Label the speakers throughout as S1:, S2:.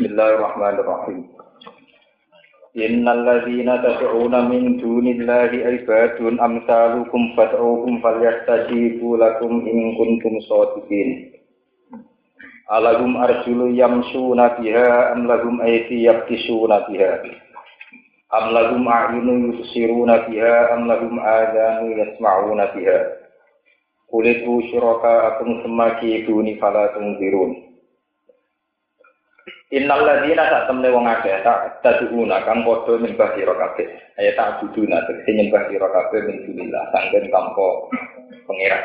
S1: Bismillahirrahmanirrahim. Innal ladzina tad'una min dunillahi ibadun amsalukum fad'uhum falyastajibu lakum in kuntum shadiqin. Alahum arjulu yamshuna biha am lahum ayti yabtisuna biha. Am lahum a'yunu yubsiruna biha am lahum adanu yasma'una biha. Qulitu syuraka akum semaki duni fala tungzirun. Innal ladzina tak temne wong akeh tak taduna kang padha nyembah sira kabeh. Ayat tak buduna tegese nyembah sira kabeh min dunillah sanggen tanpa pangeran.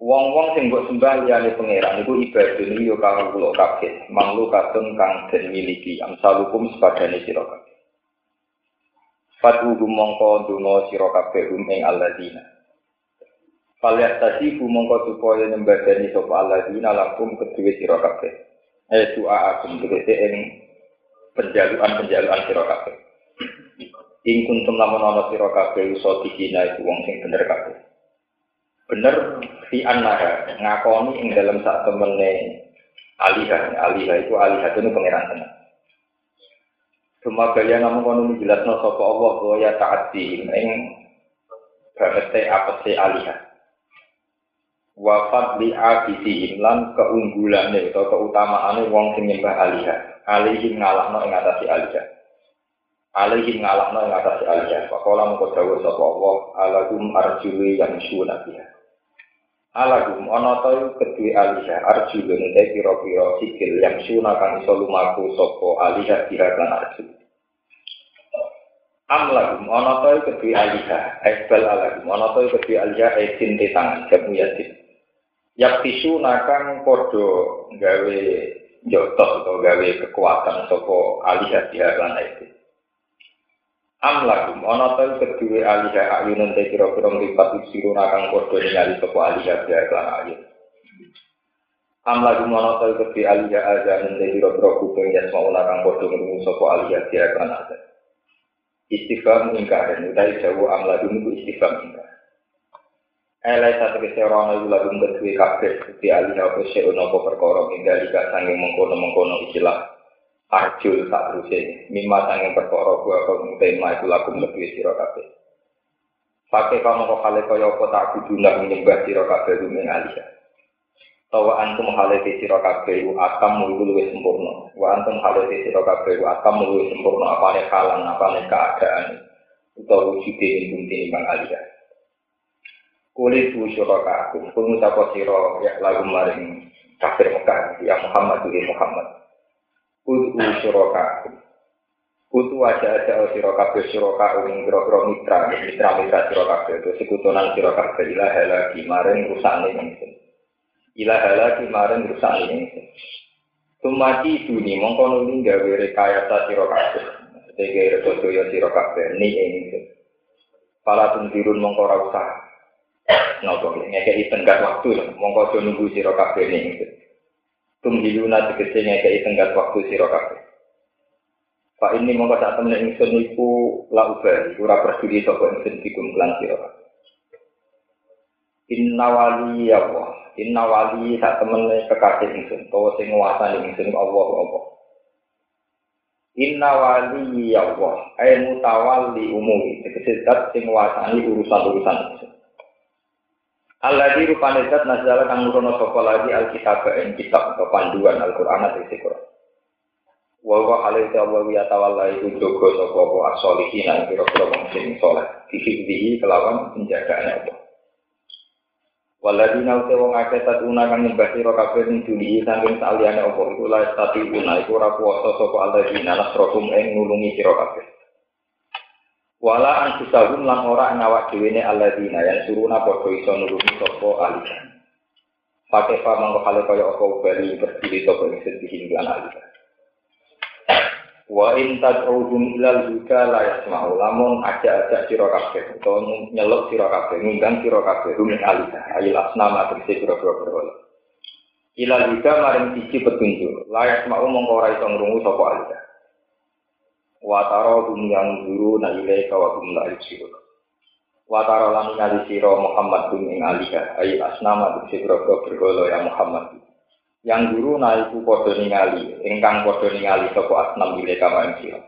S1: Wong-wong sing mbok sembah liyane pangeran iku ibadah iki yo karo kula kabeh. Manglu katun kang den miliki amsalukum sepadane sira kabeh. Fatu mongko donga sira kabeh hum ing alladzina. Falyat tadi mongko supaya nyembadani sapa alladzina lakum kedue sira kabeh eh doa agung tegese ing penjaluan-penjaluan sira kabeh. Ing kuntum lamun ana sira kabeh iso dikina iku wong sing bener kabeh. Bener fi annaha ngakoni ing dalam sak temene alihah, alihah itu alihah itu pangeran tenan. Cuma gaya namun kono jelasno sapa Allah bahwa ya taati ing apa se alihah wafat li abidihim lan keunggulane atau keutamaane wong sing nyembah alihah. Alihim ngalahno ing atase alihah. Alihim ngalahno ing atase alihah. Pakola mengko dawuh sapa Allah alagum arjuli yang syuna biha. Alagum ana ta kedue alihah arjulun te pira-pira sikil yang syuna kang iso lumaku sapa alihah biha lan arjul. Am lagum ana ta kedue alihah aibal alagum ana ta kedue alihah esin tangan jamu yasin Yak tisu nakang podo gawe jotos atau gawe kekuatan sopo alih hati lan itu. Am lagum ana ta kedue alih ayunun te kira-kira mripat siru nakang podo ningali sopo alih hati lan ayun. Am lagum ana ta kedue alih azan te kira-kira kuping ya mau nakang podo ngrungu sopo alih hati lan azan. Istighfar dan utai jauh am lagum itu istighfar ingkar. Elai satu keseorang lalu lagu berdua kabeh di alih apa sih ono perkara hingga jika sanging mengkono mengkono istilah arjul tak terusé mima sanging perkara gua kau tema itu lagu lebih siro kabeh. Pakai kamu kau hale kau apa tak kuduna menyembah siro kabeh rumeng alih. Tawa antum hale di siro kabeh akan mulu luwih sempurna. Wa antum hale di siro kabeh akan mulu sempurna apa nih kalan apa nih keadaan. Wujudnya ini bang bang alih. Kulit bu syuraka aku, pun siro ya lagu maring kafir Mekah, ya Muhammad ya Muhammad. Kudu syuraka aku. Kutu aja aja siro kabeh syuraka ing biro mitra, mitra mitra siro kabeh, terus sekutunan siro kabeh ilah lagi maring rusane ingsun. Ilah lagi maring rusane ingsun. Tumati duni mongko nuli gawe rekayasa siro kabeh. Sebagai rekodoyo siro kabeh ni ingsun. Pala tuntirun mongko ra nopo ngekei tenggat waktu mongko do nunggu sira kabeh ning tumhiluna tegese ngekei tenggat waktu sira kabeh. Pak ini mongko sak temen ingsun iku la ubah. Ora peduli sapa ingsun dikum lan sira Inna wali ya Allah. Inna wali sak temen kekasih ingsun. Utawa sing nguasani ingsun Allah Allah Inna wali ya Allah. Ay mutawalli umumi tegese zat sing nguasani urusan-urusan ingsun Allah di rupane zat nazala kang nurono sapa lagi alkitab ing kitab atau panduan Al-Qur'an atau Al-Qur'an. Wa wa alaihi wa ya tawalla iku jogo sapa apa asolihin nang pira-pira wong kelawan penjagaan Allah. Waladina uta wong akeh tatuna kang nyembah sira kabeh ning dunia saking saliyane apa iku la stati una iku ora kuwasa sapa Allah dina nasrokum ing nulungi sira kabeh. Wala anfusahum lan ora ngawak dhewe ne alladzina yang suruna padha iso nuruni sapa alika. Pakai pa mangko kale kaya apa ubali berdiri sapa ing sedih lan alika. Wa in tad'uhum ilal huda la yasma'u lamun aja-aja sira kabeh utawa nyeluk sira kabeh ngundang sira kabeh rumin alika ayil asnama tegese pira-pira. Ilal huda maring siji petunjuk la yasma'u mongko ora iso ngrungu sapa alika wataro hum yang dulu na ilai kawagum la yusirun wataro lan ngali siro Muhammad hum ing alika ayi asnama bukti berogok bergolo ya Muhammad Yang guru naiku podo ningali, ingkang podo ningali sapa asnam ile kama ing sira.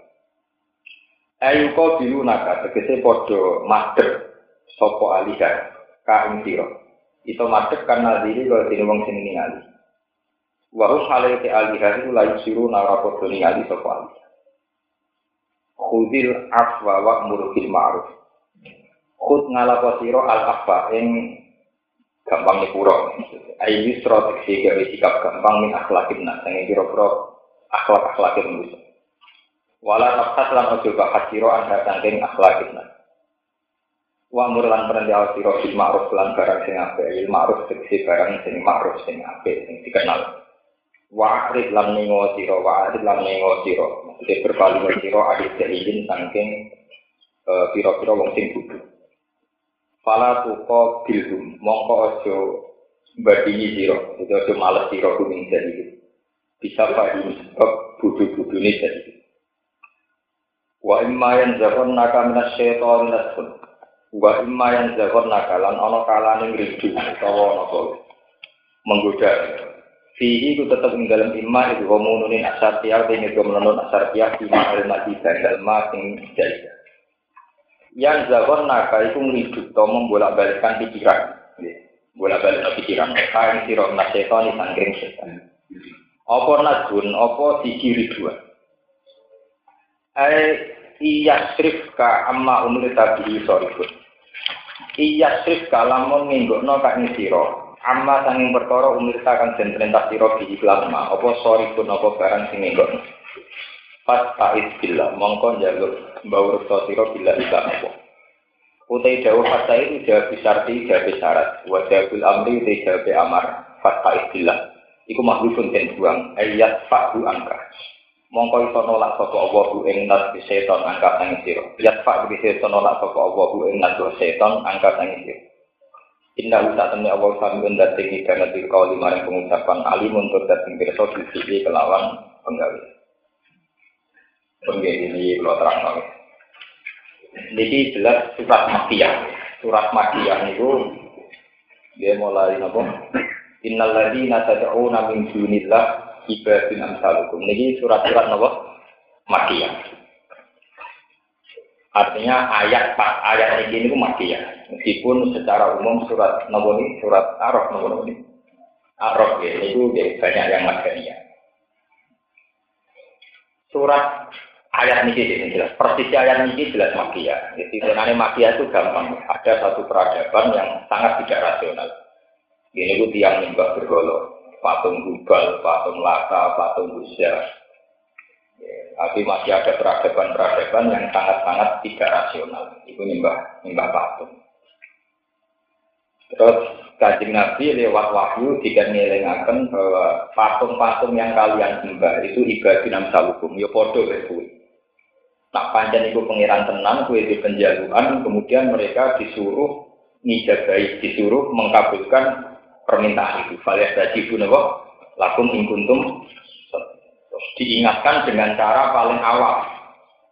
S1: Ayu ko bilu naka tegese podo madhep sapa alika ka ing. Itu madhep karena diri kalau dene wong sing ningali. Wa hum halaiti alika iku la yusiru nara podo ningali sapa alika. Khudil afwa wa murfil ma'ruf. Khud ngalapa sira al afwa ing gampang nyepuro. Ayu yusra gawe sikap gampang min akhlakin nas sing kira-kira akhlak-akhlak manusia. Wala nafas lan ojo bahas sira anda saking akhlakin nas. Wa amur lan perintah sira bil ma'ruf lan barang sing apik, il ma'ruf tegese barang sing ma'ruf sing apik sing dikenal. Wa akrid lan ningo sira, wa akrid lan ningo sira. Maksudnya berpaling sira adit izin saking eh, pira-pira wong sing bodho. Fala tuko bilhum, mongko ojo badini siro, itu ojo males siro kuning jadi Bisa pak ini sebab budu-budu ini jadi Wa imma yang zakon naka minas syaitan nasun. Wa imma yang zakon naka lan ono kalane ngridu utawa ono menggoda. Fihi ku tetap ing dalam imma itu kamu nunin asar tiar, ini kamu nunin asar tiar, di mahal mati dan dalam sing jadi yang zakon naka itu ngiduk atau membolak balikkan pikiran. Bolak balik pikiran. Kain sirok naseton sangkring setan. Apa nadun apa siji dua ai iya srif ka amma umur tabi sorifun iya srif ka lamun no kak siro amma sanging perkara umur kan den perintah sira di lama apa sorifun apa barang sing nginggokno Pas ta'id bila, mongko jalur bau reksa sira bila ila apa. Utai dawa fasa itu jawab bisarti jawab syarat. Wajabul amri utai jawab amar. Fasa bila. Iku makhlukun dan buang. Ayat fa'hu angka. Mongko iso nolak sapa Allah bu ing nas seton angka sang sira. Yat fa bi seton nolak sapa Allah bu ing nas seton angka sang sira. Inna usa temne Allah sami unda tinggi karena kau lima pengucapan alim untuk datang pirsa di kelawan penggawe. Penggawe ini kalau terang Jadi jelas surat Makiyah. Surat Makiyah itu dia mulai napa? Innal ladzina tad'una min dunillah ibadun amsalukum. Niki surat-surat napa? Makiyah. Artinya ayat pak ayat ini itu makiyah. Meskipun secara umum surat nomor ini surat Araf nomor ini Araf ya itu banyak yang madaniyah. Surat ayat ini ini jelas. Persis ayat ini jelas magia. Jadi sebenarnya magia itu gampang. Ada satu peradaban yang sangat tidak rasional. Ini itu tiang nyembah bergolong. Patung Gubal, patung Lata, patung Buddha. Ya, tapi masih ada peradaban-peradaban yang sangat-sangat tidak rasional. Itu nyembah, nyembah patung. Terus kajing Nabi lewat wahyu tidak ngilingaken bahwa patung-patung yang kalian sembah itu ibadah dalam salukum. Ya podo berkuih. Nak panjang itu pengiran tenang, kue di penjaluan, kemudian mereka disuruh ngijabai, disuruh mengkabulkan permintaan itu. Falias tadi pun apa? Lakum ingkuntum diingatkan dengan cara paling awal.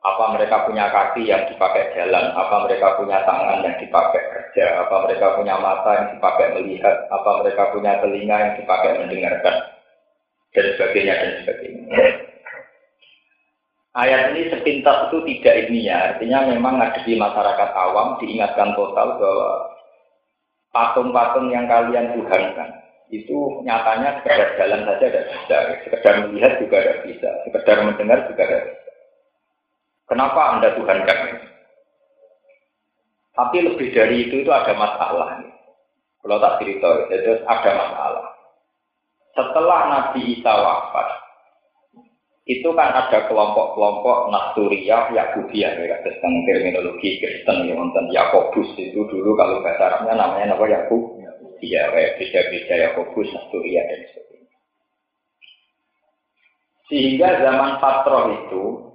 S1: Apa mereka punya kaki yang dipakai jalan, apa mereka punya tangan yang dipakai kerja, apa mereka punya mata yang dipakai melihat, apa mereka punya telinga yang dipakai mendengarkan, dan sebagainya, dan sebagainya. Ayat ini sepintas itu tidak ilmiah, artinya memang ada di masyarakat awam diingatkan total bahwa patung-patung yang kalian tuhankan itu nyatanya sekedar jalan saja tidak bisa, sekedar melihat juga tidak bisa, sekedar mendengar juga tidak bisa. Kenapa Anda tuhankan? Tapi lebih dari itu itu ada masalah. Kalau tak cerita, itu ada masalah. Setelah Nabi Isa wafat, itu kan ada kelompok-kelompok Nasturiyah, Yakubiyah, ya, tentang terminologi Kristen, ya, tentang Yakobus itu dulu kalau bahasa Arabnya namanya apa Yakub, ya, beda-beda Yakobus, Nasturiyah dan sebagainya. Sehingga zaman Patroh itu,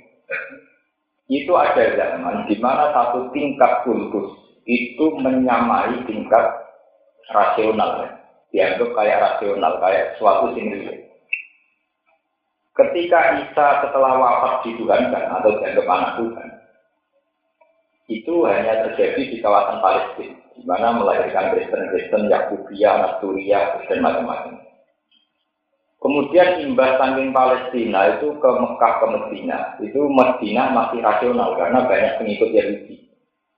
S1: itu ada zaman di mana satu tingkat kultus itu menyamai tingkat rasional, ya. dianggap kayak rasional, kayak suatu sendiri. Ketika Isa setelah wafat dituhankan atau dianggap anak Tuhan, itu hanya terjadi di kawasan Palestina, di mana melahirkan Kristen-Kristen, Yakubia, Nasturia, dan macam-macam. Kemudian imbas saking Palestina itu ke Mekah ke Medina. Itu Medina masih rasional karena banyak pengikut Yahudi.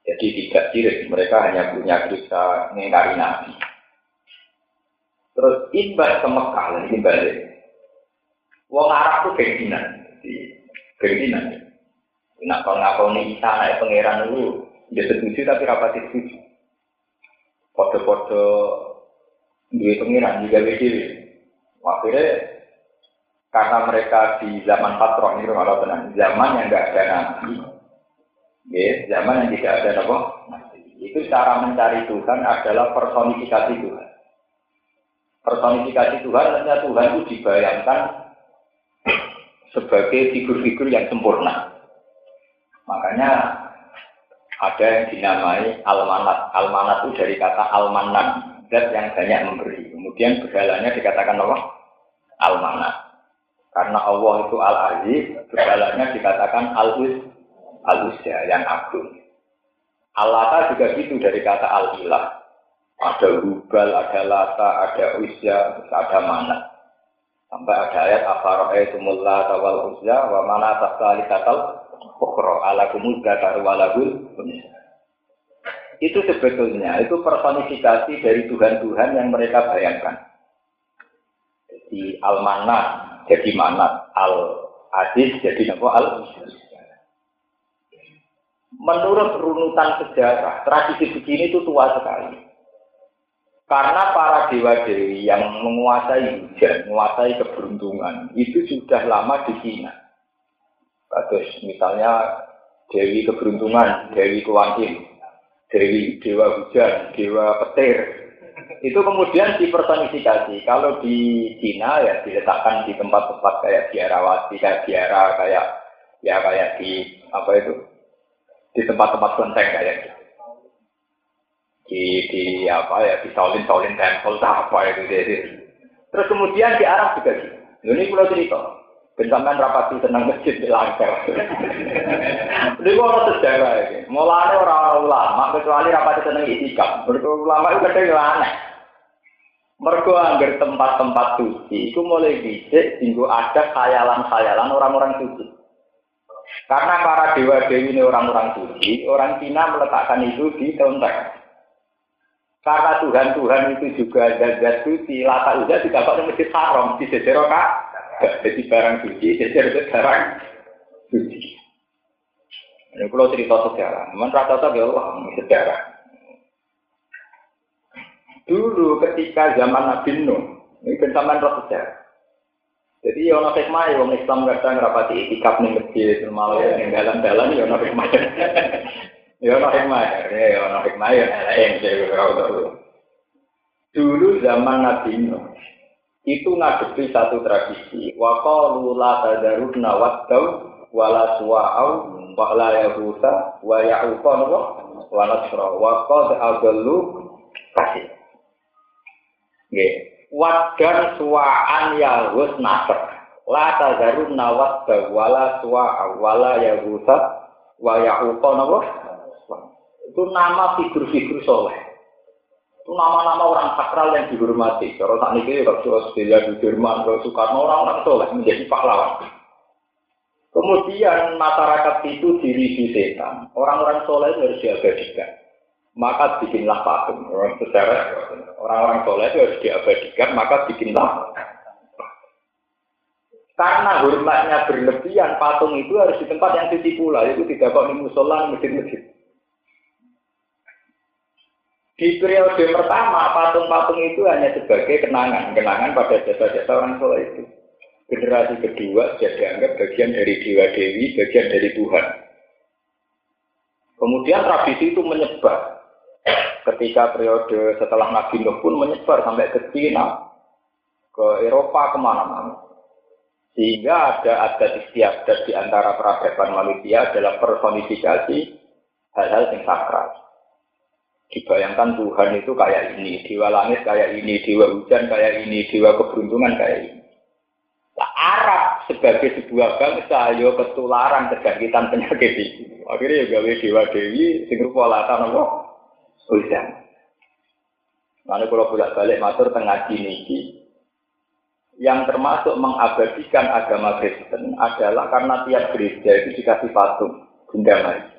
S1: Jadi tidak sirik, mereka hanya punya kisah mengingkari Nabi. Terus imbas ke Mekah, ini balik. Wong Arab itu gengsinan. Gengsinan. Nah, kalau ngakoni Isa, naik pangeran dulu, dia setuju tapi rapat setuju. Foto-foto duit pengiran juga beda Akhirnya karena mereka di zaman patron itu kalau tenang, zaman yang enggak ada nabi, ya, zaman yang tidak ada apa, itu cara mencari Tuhan adalah personifikasi Tuhan. Personifikasi Tuhan, artinya Tuhan itu dibayangkan sebagai figur-figur yang sempurna. Makanya ada yang dinamai almanat. Almanat itu dari kata almanan, zat yang banyak memberi. Kemudian berhalanya dikatakan apa? Al-Mana. Karena Allah itu Al-Aziz, berhalanya dikatakan Al-Uz, Al-Uzza yang agung. Allah juga gitu dari kata Al-Ilah. Ada Hubal, ada Lata, ada Uzza, ada Mana. Sampai ada ayat Afaro'aitumul Lata wal Uzza wa mana tasali katal Ukhra ala kumul walagul itu sebetulnya itu personifikasi dari Tuhan-Tuhan yang mereka bayangkan. Jadi al-manat jadi manat, al-aziz jadi apa? al Menurut runutan sejarah, tradisi begini itu tua sekali. Karena para dewa-dewi yang menguasai hujan, menguasai keberuntungan, itu sudah lama di Cina. Terus misalnya Dewi keberuntungan, Dewi kewantin, Dewi Dewa Hujan, Dewa Petir. Itu kemudian dipersonifikasi. Kalau di Cina ya diletakkan di tempat-tempat kayak biarawati, kayak biara, kayak ya kayak di apa itu di tempat-tempat kelenteng kayak gitu. Di di apa ya di Shaolin Shaolin Temple apa itu jadi. Terus kemudian di Arab juga gitu. Ini pulau cerita. Bentangan rapati tenang masjid di langkah. Ini gua mau sejarah ini. Mulanya orang ulama, kecuali rapati tenang itikaf. Berkuah ulama itu kadang aneh. Mergo anggar tempat-tempat suci, itu mulai bisik, tinggu ada khayalan-khayalan orang-orang suci. Karena para dewa-dewi ini orang-orang suci, orang Cina meletakkan itu di kelenteng. Karena Tuhan-Tuhan itu juga zat suci, lata udah tidak pakai masjid haram, di Sejeroka, jadi barang suci, jadi barang suci. Ini kalau cerita sejarah, memang rata-rata ya Allah sejarah. Dulu ketika zaman Nabi Nuh, ini zaman roh sejarah. Jadi ya ono hikmah ya wong Islam kadang ngrapati itikaf ning masjid malah ya ning dalan-dalan ya ono hikmah. Ya ono hikmah ya ono hikmah ya yang Dulu zaman Nabi Nuh, itu ngadepi satu tradisi. Wa qalu la tadaruna waddau wala suwa'au wa la yahusa wa ya'uqa wa nasra wa qad adallu kasih. Nggih. Waddan suwa'an yahus nasr. La tadaruna waddau wala suwa'au wala yahusa wa ya'uqa Itu nama figur-figur soleh nama-nama orang sakral yang dihormati. Kalau tak nih kalau Australia, di Jerman, kalau Soekarno orang-orang soleh menjadi pahlawan. Kemudian masyarakat itu dirisi setan. Orang-orang soleh harus diabadikan. Maka bikinlah patung. Orang secara orang-orang soleh harus diabadikan. Maka bikinlah karena hormatnya berlebihan, patung itu harus di tempat yang suci pula. Itu tidak kok di musola, masjid-masjid. Di periode pertama, patung-patung itu hanya sebagai kenangan, kenangan pada jasa-jasa orang soleh itu. Generasi kedua sudah dianggap bagian dari dewa dewi, bagian dari Tuhan. Kemudian tradisi itu menyebar. Ketika periode setelah Nabi Nuh pun menyebar sampai ke Cina, ke Eropa, ke mana-mana. Sehingga ada adat istiadat di antara peradaban manusia adalah personifikasi hal-hal yang sakral. Dibayangkan Tuhan itu kayak ini, dewa langit kayak ini, dewa hujan kayak ini, dewa keberuntungan kayak ini. Nah, Arab sebagai sebuah bangsa, yo ketularan terjangkitan penyakit itu. Akhirnya ya gawe dewa dewi, sing rupa latan apa? Hujan. Mana kalau bolak balik matur tengah niki, yang termasuk mengabadikan agama Kristen adalah karena tiap gereja itu dikasih patung Maria.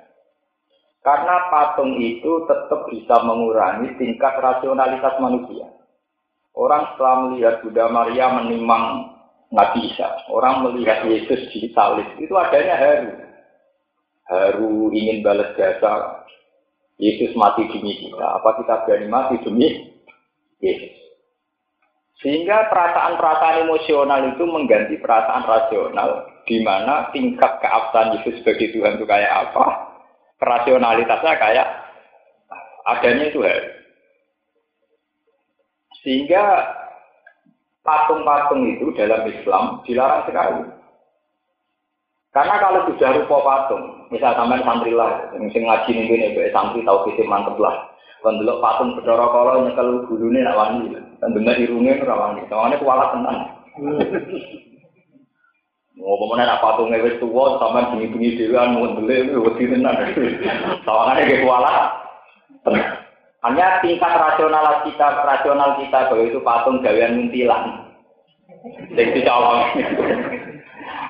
S1: Karena patung itu tetap bisa mengurangi tingkat rasionalitas manusia. Orang setelah melihat Bunda Maria menimang Nabi Isa, orang melihat Yesus di salib, itu adanya haru. Haru ingin balas jasa. Yesus mati demi kita. Apa kita berani mati demi Yesus? Sehingga perasaan-perasaan emosional itu mengganti perasaan rasional, di mana tingkat keabsahan Yesus sebagai Tuhan itu kayak apa, rasionalitasnya kayak adanya itu hari. Sehingga patung-patung itu dalam Islam dilarang sekali. Karena kalau sudah rupa patung, misal sampai santri lah, yang ngaji nih ini, santri tahu kita mantep lah. Kalau dulu patung bedoro kalau nyekel bulunya nak wani, dan benar irungnya rawani, soalnya kualat tenang. Mau pemenang apa patung wis tua, sama bunyi-bunyi dewan, dele, wedi tenan. Tawangannya kayak kuala. Hanya tingkat rasional kita, rasional kita bahwa itu patung gawean muntilan. Sing dicawang.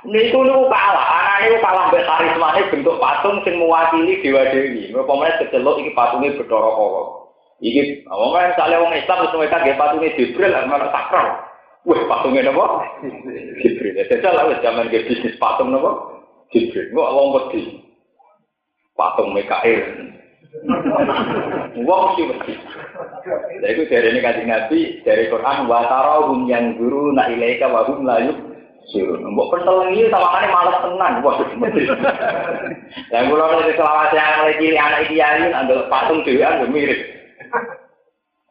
S1: Niku niku kalah, anaknya kalah mbek karismane bentuk patung sing mewakili dewa dewi. Mau pemenang kecelok iki patungnya bedoro kok. Iki, wong misalnya wong Islam wis mereka nggih patunge Jibril, malah sakral. Wah, patungnya nopo? Jibril. Jajal lah zaman ke bisnis patung nopo? Jibril. Kok wong wedi. Patung Mikael. Wong mesti wedi. Lha iku dari ini kanjeng Nabi dari Quran wa tarahum yang guru na ilaika wa hum la yusirun. Mbok pentelengi sawangane malas tenan. Wah, mesti. Lah kula nek selawase yang lagi anak kiai nang patung dhewean yo mirip.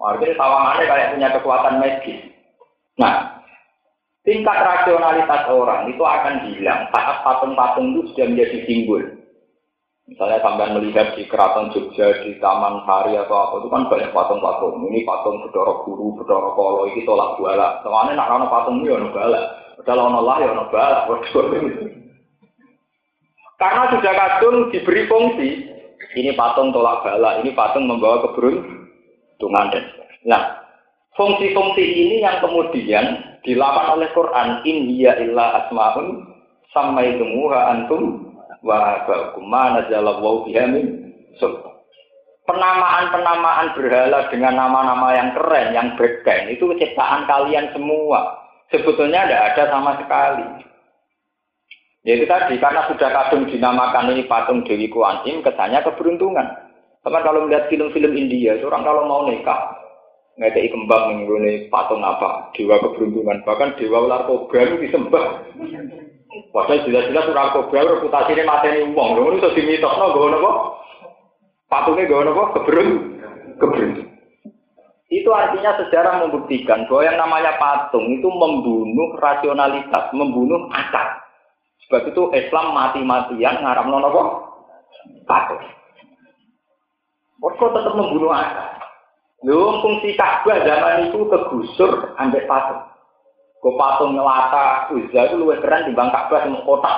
S1: Artinya sawangannya kayak punya kekuatan medis. Nah, tingkat rasionalitas orang itu akan hilang saat patung-patung itu sudah menjadi simbol. Misalnya sampai melihat di keraton Jogja, di Taman Sari atau apa, itu kan banyak patung-patung. Ini patung Bedoro Guru, Bedoro Kolo, ini tolak bala. Soalnya nak rana patung ini ono bala. Padahal ono lah ya ono bala. Karena sudah kadung diberi fungsi. Ini patung tolak bala, ini patung membawa keberuntungan. Nah, Fungsi-fungsi ini yang kemudian dilakukan oleh Quran in hiya illa asmaun samaitumuha antum wa ba'kum ma nazalallahu biha min Penamaan-penamaan berhala dengan nama-nama yang keren, yang bergen, itu ciptaan kalian semua. Sebetulnya tidak ada sama sekali. Ya itu tadi, karena sudah kadung dinamakan ini patung Dewi Kuan Im, kesannya keberuntungan. Teman kalau melihat film-film India, orang kalau mau nikah, ngekei kembang mengguni patung apa dewa keberuntungan. Bahkan dewa ular kobra itu disembah. Padahal jelas-jelas ular kobra reputasinya mateni uang dong itu dimitos no gue nopo? Patungnya gue nopo? Keberun keberuntung itu artinya sejarah membuktikan bahwa yang namanya patung itu membunuh rasionalitas membunuh akal sebab itu Islam mati-matian ngaram nopo? Patung. Kok tetap membunuh akal Lho fungsi Ka'bah zaman itu kegusur ambek patung. Kok patung nyelata Uzza itu luwih keren dibanding Ka'bah sing kotak.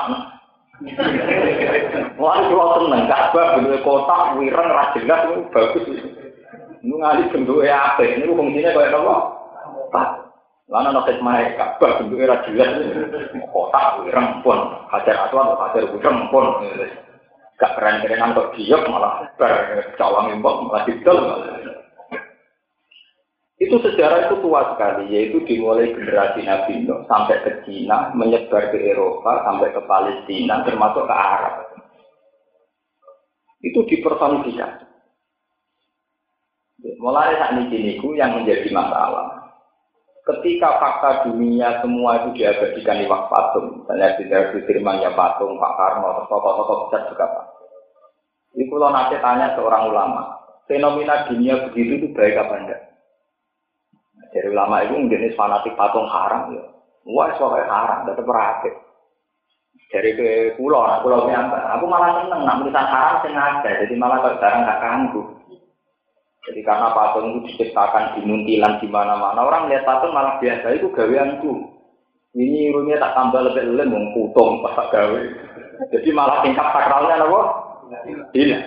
S1: Wah, kalau seneng Ka'bah bentuk kotak, wireng, ra jelas itu bagus. Ini ngali bentuknya apa? Ini fungsinya kayak apa? Patung. Lana no hikmah Ka'bah bentuknya ra jelas. Kotak, wireng pun. Hajar aswad, hajar wireng pun. Gak keren-kerenan kok diok malah ber cawang imbok malah didol malah. Itu sejarah itu tua sekali, yaitu dimulai generasi Nabi Nuh sampai ke Cina, menyebar ke Eropa, sampai ke Palestina, termasuk ke Arab. Itu dipersonifikasi. Mulai saat ini yang menjadi masalah. Ketika fakta dunia semua itu diabadikan di waktu patung, misalnya di dari firmannya patung, Pak Karno, tokoh-tokoh besar juga Pak. Itu kalau nanti tanya seorang ulama, fenomena dunia begitu itu baik apa enggak? Dari ulama itu jenis fanatik patung haram ya. Wah, soalnya haram, tetap beraktif. Dari ke pulau, nah, pulau nyampe. Aku malah seneng, nak tulisan haram sengaja, jadi malah kalau sekarang nggak ganggu. Jadi karena patung itu diciptakan di muntilan di mana-mana, orang lihat patung malah biasa itu gaweanku. Ini irunya tak tambah lebih lebih mengkutung pas gawe. Jadi malah tingkat sakralnya apa? Tidak.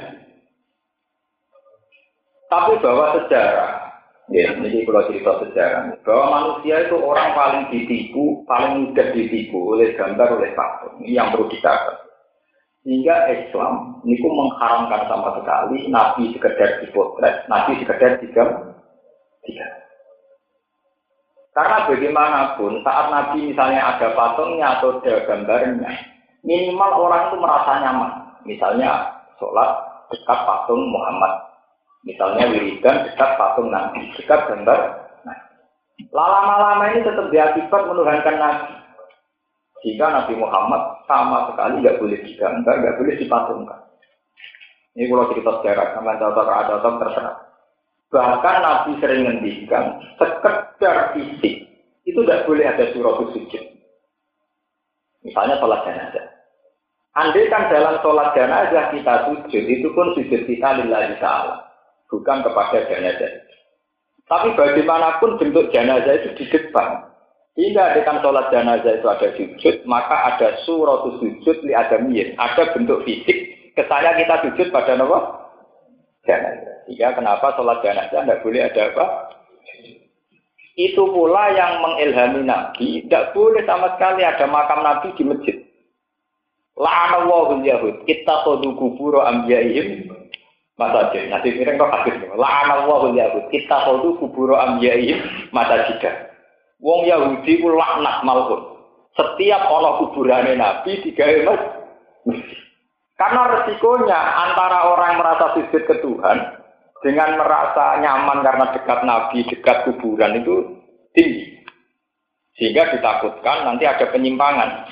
S1: Tapi bahwa sejarah Ya, ini kalau cerita sejarah bahwa manusia itu orang paling ditipu, paling mudah ditipu oleh gambar, oleh patung. Ini yang perlu dicatat. Hingga Islam pun mengharamkan sama sekali Nabi sekedar dipotret, Nabi sekedar digam, tiga. Karena bagaimanapun saat Nabi misalnya ada patungnya atau ada gambarnya, minimal orang itu merasa nyaman. Misalnya sholat dekat patung Muhammad Misalnya wiridan dekat patung Nabi, dekat gambar Nah, Lama-lama ini tetap diakibat menuhankan Nabi. Jika Nabi Muhammad sama sekali nggak boleh digambar, nggak boleh dipatungkan. Ini kalau cerita sejarah, sama contoh ada contoh terserah. Bahkan Nabi sering ngendikan, sekedar fisik itu tidak boleh ada surat sujud. Misalnya sholat jenazah. Andai kan dalam sholat jenazah kita sujud, itu pun sujud kita lillahi ta'ala bukan kepada jenazah. Tapi bagaimanapun bentuk jenazah itu di depan. Hingga dengan sholat jenazah itu ada sujud, maka ada surat sujud li adamiyyin. Ada bentuk fisik, kesannya kita sujud pada apa? Jenazah. Sehingga kenapa sholat jenazah tidak boleh ada apa? Itu pula yang mengilhami Nabi, tidak boleh sama sekali ada makam Nabi di masjid. La'anallahu yahud, kita kodu kuburo ambiyaihim masa jadi nanti miring kok hadis la'ana Allahu yahud kita kudu kuburo mata jika wong Yahudi ku laknat malhun setiap ono kuburane Nabi digawe mas karena resikonya antara orang yang merasa sujud ke Tuhan dengan merasa nyaman karena dekat Nabi, dekat kuburan itu tinggi. Sehingga ditakutkan nanti ada penyimpangan.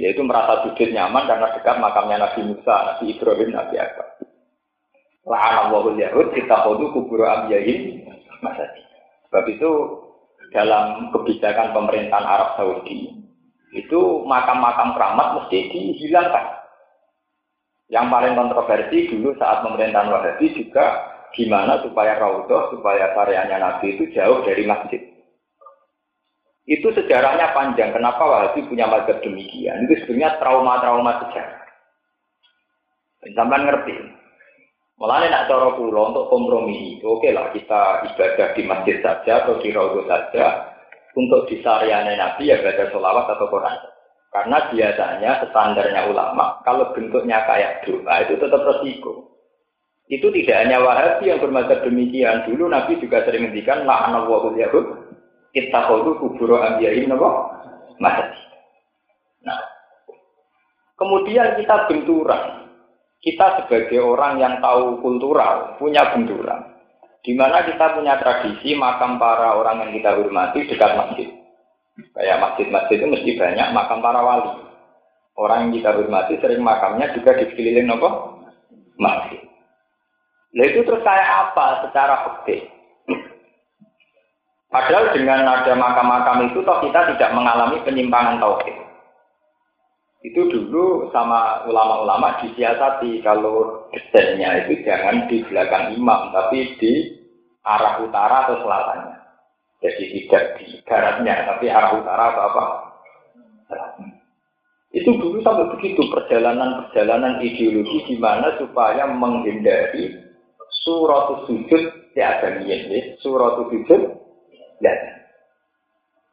S1: Yaitu merasa sujud nyaman karena dekat makamnya Nabi Musa, Nabi Ibrahim, Nabi Adam. La'ana wahul Yahud kita kodu kubur amyahin masjid. Sebab itu dalam kebijakan pemerintahan Arab Saudi itu makam-makam keramat mesti dihilangkan. Yang paling kontroversi dulu saat pemerintahan Wahabi juga gimana supaya Raudhah, supaya karyanya Nabi itu jauh dari masjid. Itu sejarahnya panjang. Kenapa Wahabi punya mazhab demikian? Itu sebenarnya trauma-trauma sejarah. Sampai ngerti. Malah nak cara pulau untuk kompromi, oke lah kita ibadah di masjid saja atau di rogo saja. Untuk di syariahnya Nabi ya baca sholawat atau Quran. Karena biasanya standarnya ulama, kalau bentuknya kayak doa itu tetap resiko. Itu tidak hanya Wahabi yang bermadzhab demikian. Dulu Nabi juga sering ngendikan la'ana wahul yahud kita kudu kuburo ambiyain nabo masjid. Nah, kemudian kita benturan kita sebagai orang yang tahu kultural, punya benturan. Di mana kita punya tradisi makam para orang yang kita hormati dekat masjid. Kayak masjid-masjid itu mesti banyak makam para wali. Orang yang kita hormati sering makamnya juga di sekeliling apa? Masjid. Nah itu terus kayak apa secara fakta? Padahal dengan ada makam-makam itu toh kita tidak mengalami penyimpangan tauhid. Itu dulu sama ulama-ulama disiasati kalau desainnya itu jangan di belakang imam, tapi di arah utara atau selatannya. Jadi tidak di baratnya, tapi arah utara atau apa? Itu dulu sampai begitu perjalanan-perjalanan ideologi gimana supaya menghindari surat sujud ya ada surat sujud ya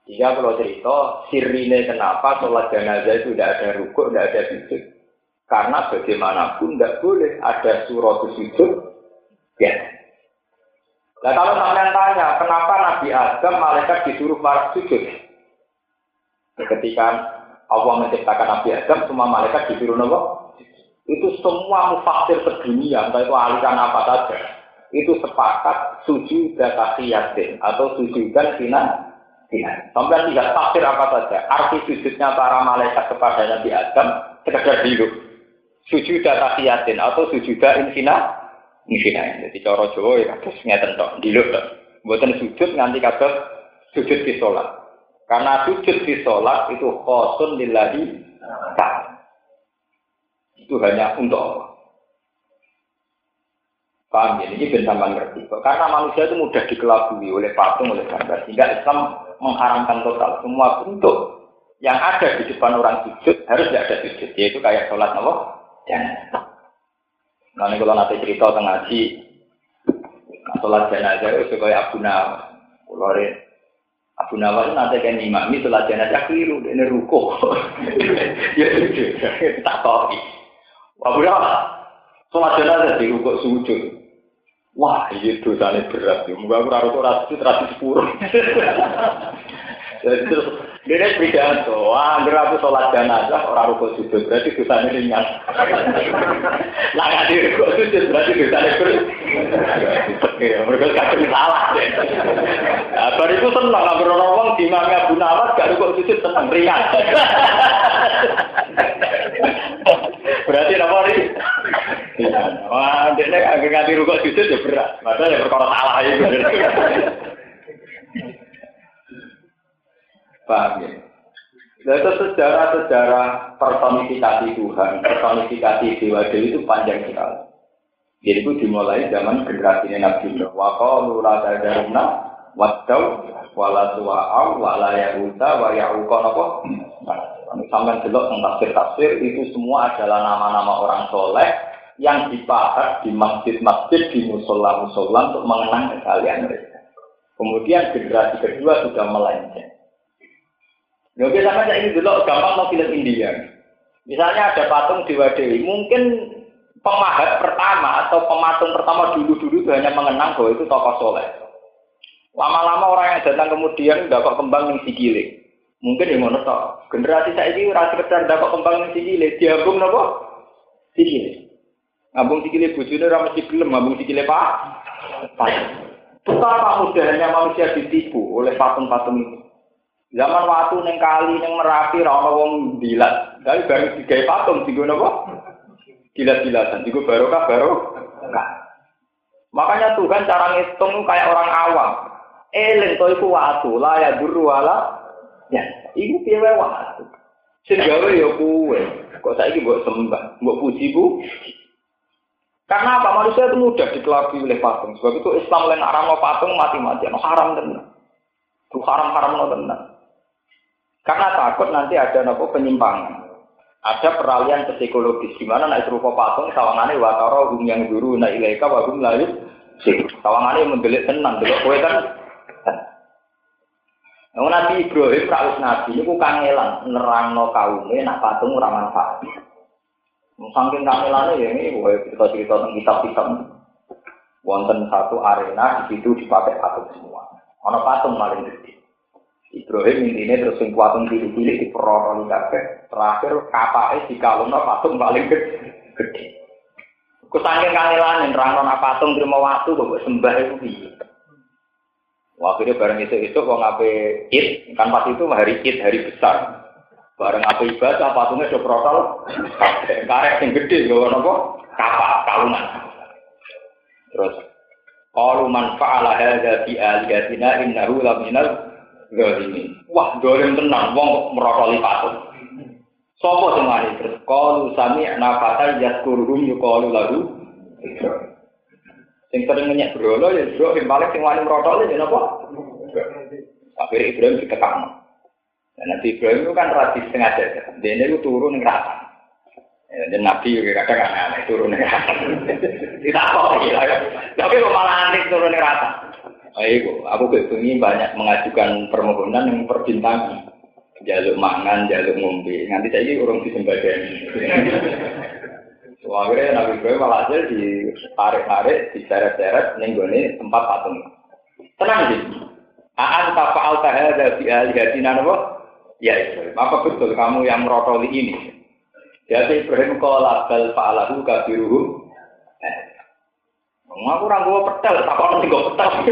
S1: jika kalau cerita, sirine kenapa sholat jenazah itu tidak ada rukuk, tidak ada sujud. Karena bagaimanapun tidak boleh ada surat sujud. Ya. Nah kalau sampean tanya, kenapa Nabi Adam malaikat disuruh para sujud? Ketika Allah menciptakan Nabi Adam, semua malaikat disuruh nopo? Itu semua mufasir sedunia, entah itu aliran apa saja. Itu sepakat sujud dan atau sujudan sinan Ya, sampai tidak tafsir apa saja. Arti sujudnya para malaikat kepada Nabi Adam sekedar hidup. Sujud yatin atau sujud infina infina. Jadi cara Jawa ya kados ngeten tok, diluk tok. Mboten sujud nganti kados sujud di sholat. Karena sujud di sholat itu khosun lillahi. Itu hanya untuk Allah. Paham ya? Ini benar ngerti. Karena manusia itu mudah dikelabui oleh patung, oleh gambar. Sehingga Islam mengharamkan total semua bentuk yang ada di depan orang sujud harus tidak ada sujud yaitu kayak sholat Allah dan nah ini kalau nanti cerita tentang ngaji sholat jenazah itu supaya Abu Nawas. Kalau Abu Nawas nanti kan imami sholat jenazah keliru, ini ruko. Ya itu, tak tahu. Abu Nawas, sholat jenazah di ruko sujud. Wah, iya dosanya berat. Aku raro ora sujud ra sepuluh. Jadi terus dia pidato, wah, anggere aku sholat jenazah orang rukuk sujud berarti dosanya ringan. Lah nggak rukuk sujud berarti dosanya berat. Ya, mereka kadang salah. Nah, baru itu senang, nggak berorong di mana Abu Nawas gak rukuk sujud senang ringan. Berarti apa nih? Wah, dia agak nganti rukuk sujud ya berat. Padahal ya perkara salah itu. Paham ya? Nah, itu sejarah-sejarah personifikasi Tuhan, personifikasi Dewa Dewi itu panjang sekali. Jadi itu dimulai zaman generasi Nabi Nuh. Wa qalu la tadaruna wadau wala tuwa'au wala yahuta wa ya'uqa apa? Sampai delok tafsir-tafsir itu semua adalah nama-nama orang soleh yang dipahat di masjid-masjid, di musola-musola untuk mengenang kekalian mereka. Kemudian generasi kedua sudah melenceng. Ya oke sama saya ini dulu gampang mau film India. Misalnya ada patung Dewa Dewi, mungkin pemahat pertama atau pematung pertama dulu-dulu itu hanya mengenang bahwa itu tokoh soleh. Lama-lama orang yang datang kemudian dapat kembang di Sikile. Mungkin yang toh. Generasi saya ini rasa sekedar dapat kembang di Sikile, diabung nopo? Sikile. Ngabung Sikile bujune ora mesti gelem ngabung Sikile Pak. Pak. Betapa mudahnya manusia ditipu oleh patung-patung itu. Zaman waktu neng kali neng merapi rano wong dilat. Tapi baru digawe patung digo napa? Dilat-dilatan. Digo barokah baru. Nah. Makanya Tuhan cara ngitung kayak orang awam. Eling to iku watu, la ya duru wala. Ya, piye wae watu. Gawe ya kuwe. Kok saiki mbok sembah, mbok puji bu. Karena apa? Manusia itu mudah dikelabui oleh patung. Sebab itu Islam lain haram patung mati-matian. Haram tenan. Itu haram-haram tenan. Karena takut nanti ada nopo penyimpangan. Ada peralihan psikologis di mana naik rupa patung sawangane wataro hum yang dulu na ilaika wa hum sih. Sawangane tenang delok kowe kan. Nah, Nabi Ibrahim rawus Nabi niku kangelan nerangno kaume nak patung ora manfaat. Saking kangelane ya ini wae cerita-cerita tentang kitab-kitab. Wonten satu arena di situ dipakai patung semua. Ono patung paling gede. Ibrahim ini terus sing patung cilik-cilik di peroroni kabeh. Terakhir kapake dikalungno patung paling gede. Kusangking kangelan nerangno patung terima waktu kok sembah itu. Waktu itu bareng itu itu kok ngape id kan pas itu hari id hari besar. Bareng apa ibadah patungnya do protol karek yang gede gak nopo kapak kalungan. Terus kalau manfaala hadza fi aliyatina innahu laminal zalimin. Wah, dolim tenang wong merokoli patung. Sopo sing mari terus qalu sami'na fata yazkuruhum yuqalu lahu Sing sering menyek brolo ya bro sing paling sing wani merokoli ya napa? Akhirnya Ibrahim dikekang. Dan Nabi Ibrahim itu kan radis setengah jajah. Dia itu turun ning rata. Ya, dan Nabi juga kadang aneh turun rata. Tidak apa ya. Tapi malah aneh turun rata. Ayo, aku ketungi banyak mengajukan permohonan yang perbintangan. Jaluk mangan, jaluk ngombe. Nanti saya ini orang disembadani. So, akhirnya Nabi Ibrahim malah aja ditarik-tarik, diseret-seret, nenggone tempat patung. Tenang sih. Aan tafa'al tahada fi alihatina apa? Ya Ibrahim, apa betul kamu yang merotoli ini? Jadi Ibrahim qala bal fa'alahu kabiruhum Aku orang gue pedal, tak kau nanti gue pedal.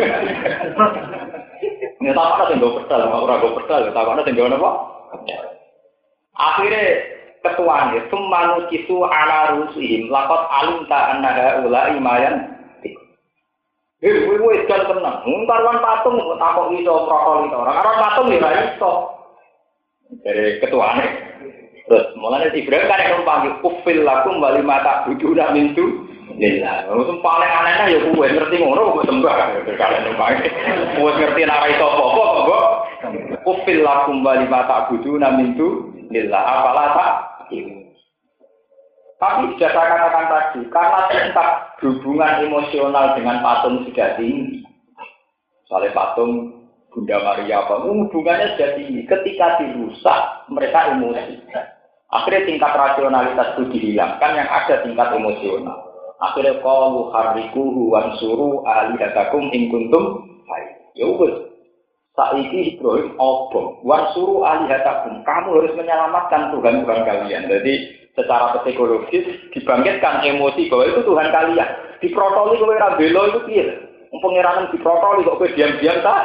S1: Ini tak kau nanti gue pedal, aku orang gue pedal, tak kau nanti gue apa? Akhirnya ketuanya, semanu kisu ala rusihim, lakot alim ta annaha ula imayan. Eh, gue gue ikan tenang. Ntarwan patung, takut iso protol itu orang. Karena patung ya iso. Dari ketuanya. Terus mulanya Ibrahim kan yang panggil kufil lakum wali mata bujuna mintu Lillah. Itu paling anehnya ya gue ngerti ngono gue sembah kalian numpak. Gue ngerti nara itu apa-apa kok. Kufil lakum bali mata budu namintu lillah. Apalah tak? Tapi sudah saya katakan tadi, karena tingkat hubungan emosional dengan patung sudah tinggi. Soalnya patung Bunda Maria apa, hubungannya sudah tinggi. Ketika dirusak, mereka emosi. Akhirnya tingkat rasionalitas itu dihilangkan, yang ada tingkat emosional. Akhirnya kalau harikuhu wansuru alihatakum ingkuntum baik. Ya wes. Saiki Ibrahim obong. Wansuru alihatakum. Kamu harus menyelamatkan Tuhan Tuhan kalian. Jadi secara psikologis dibangkitkan emosi bahwa itu Tuhan kalian. Diprotoli kowe ora bela itu piye? Pengiranan diprotoli kok kowe diam-diam tak?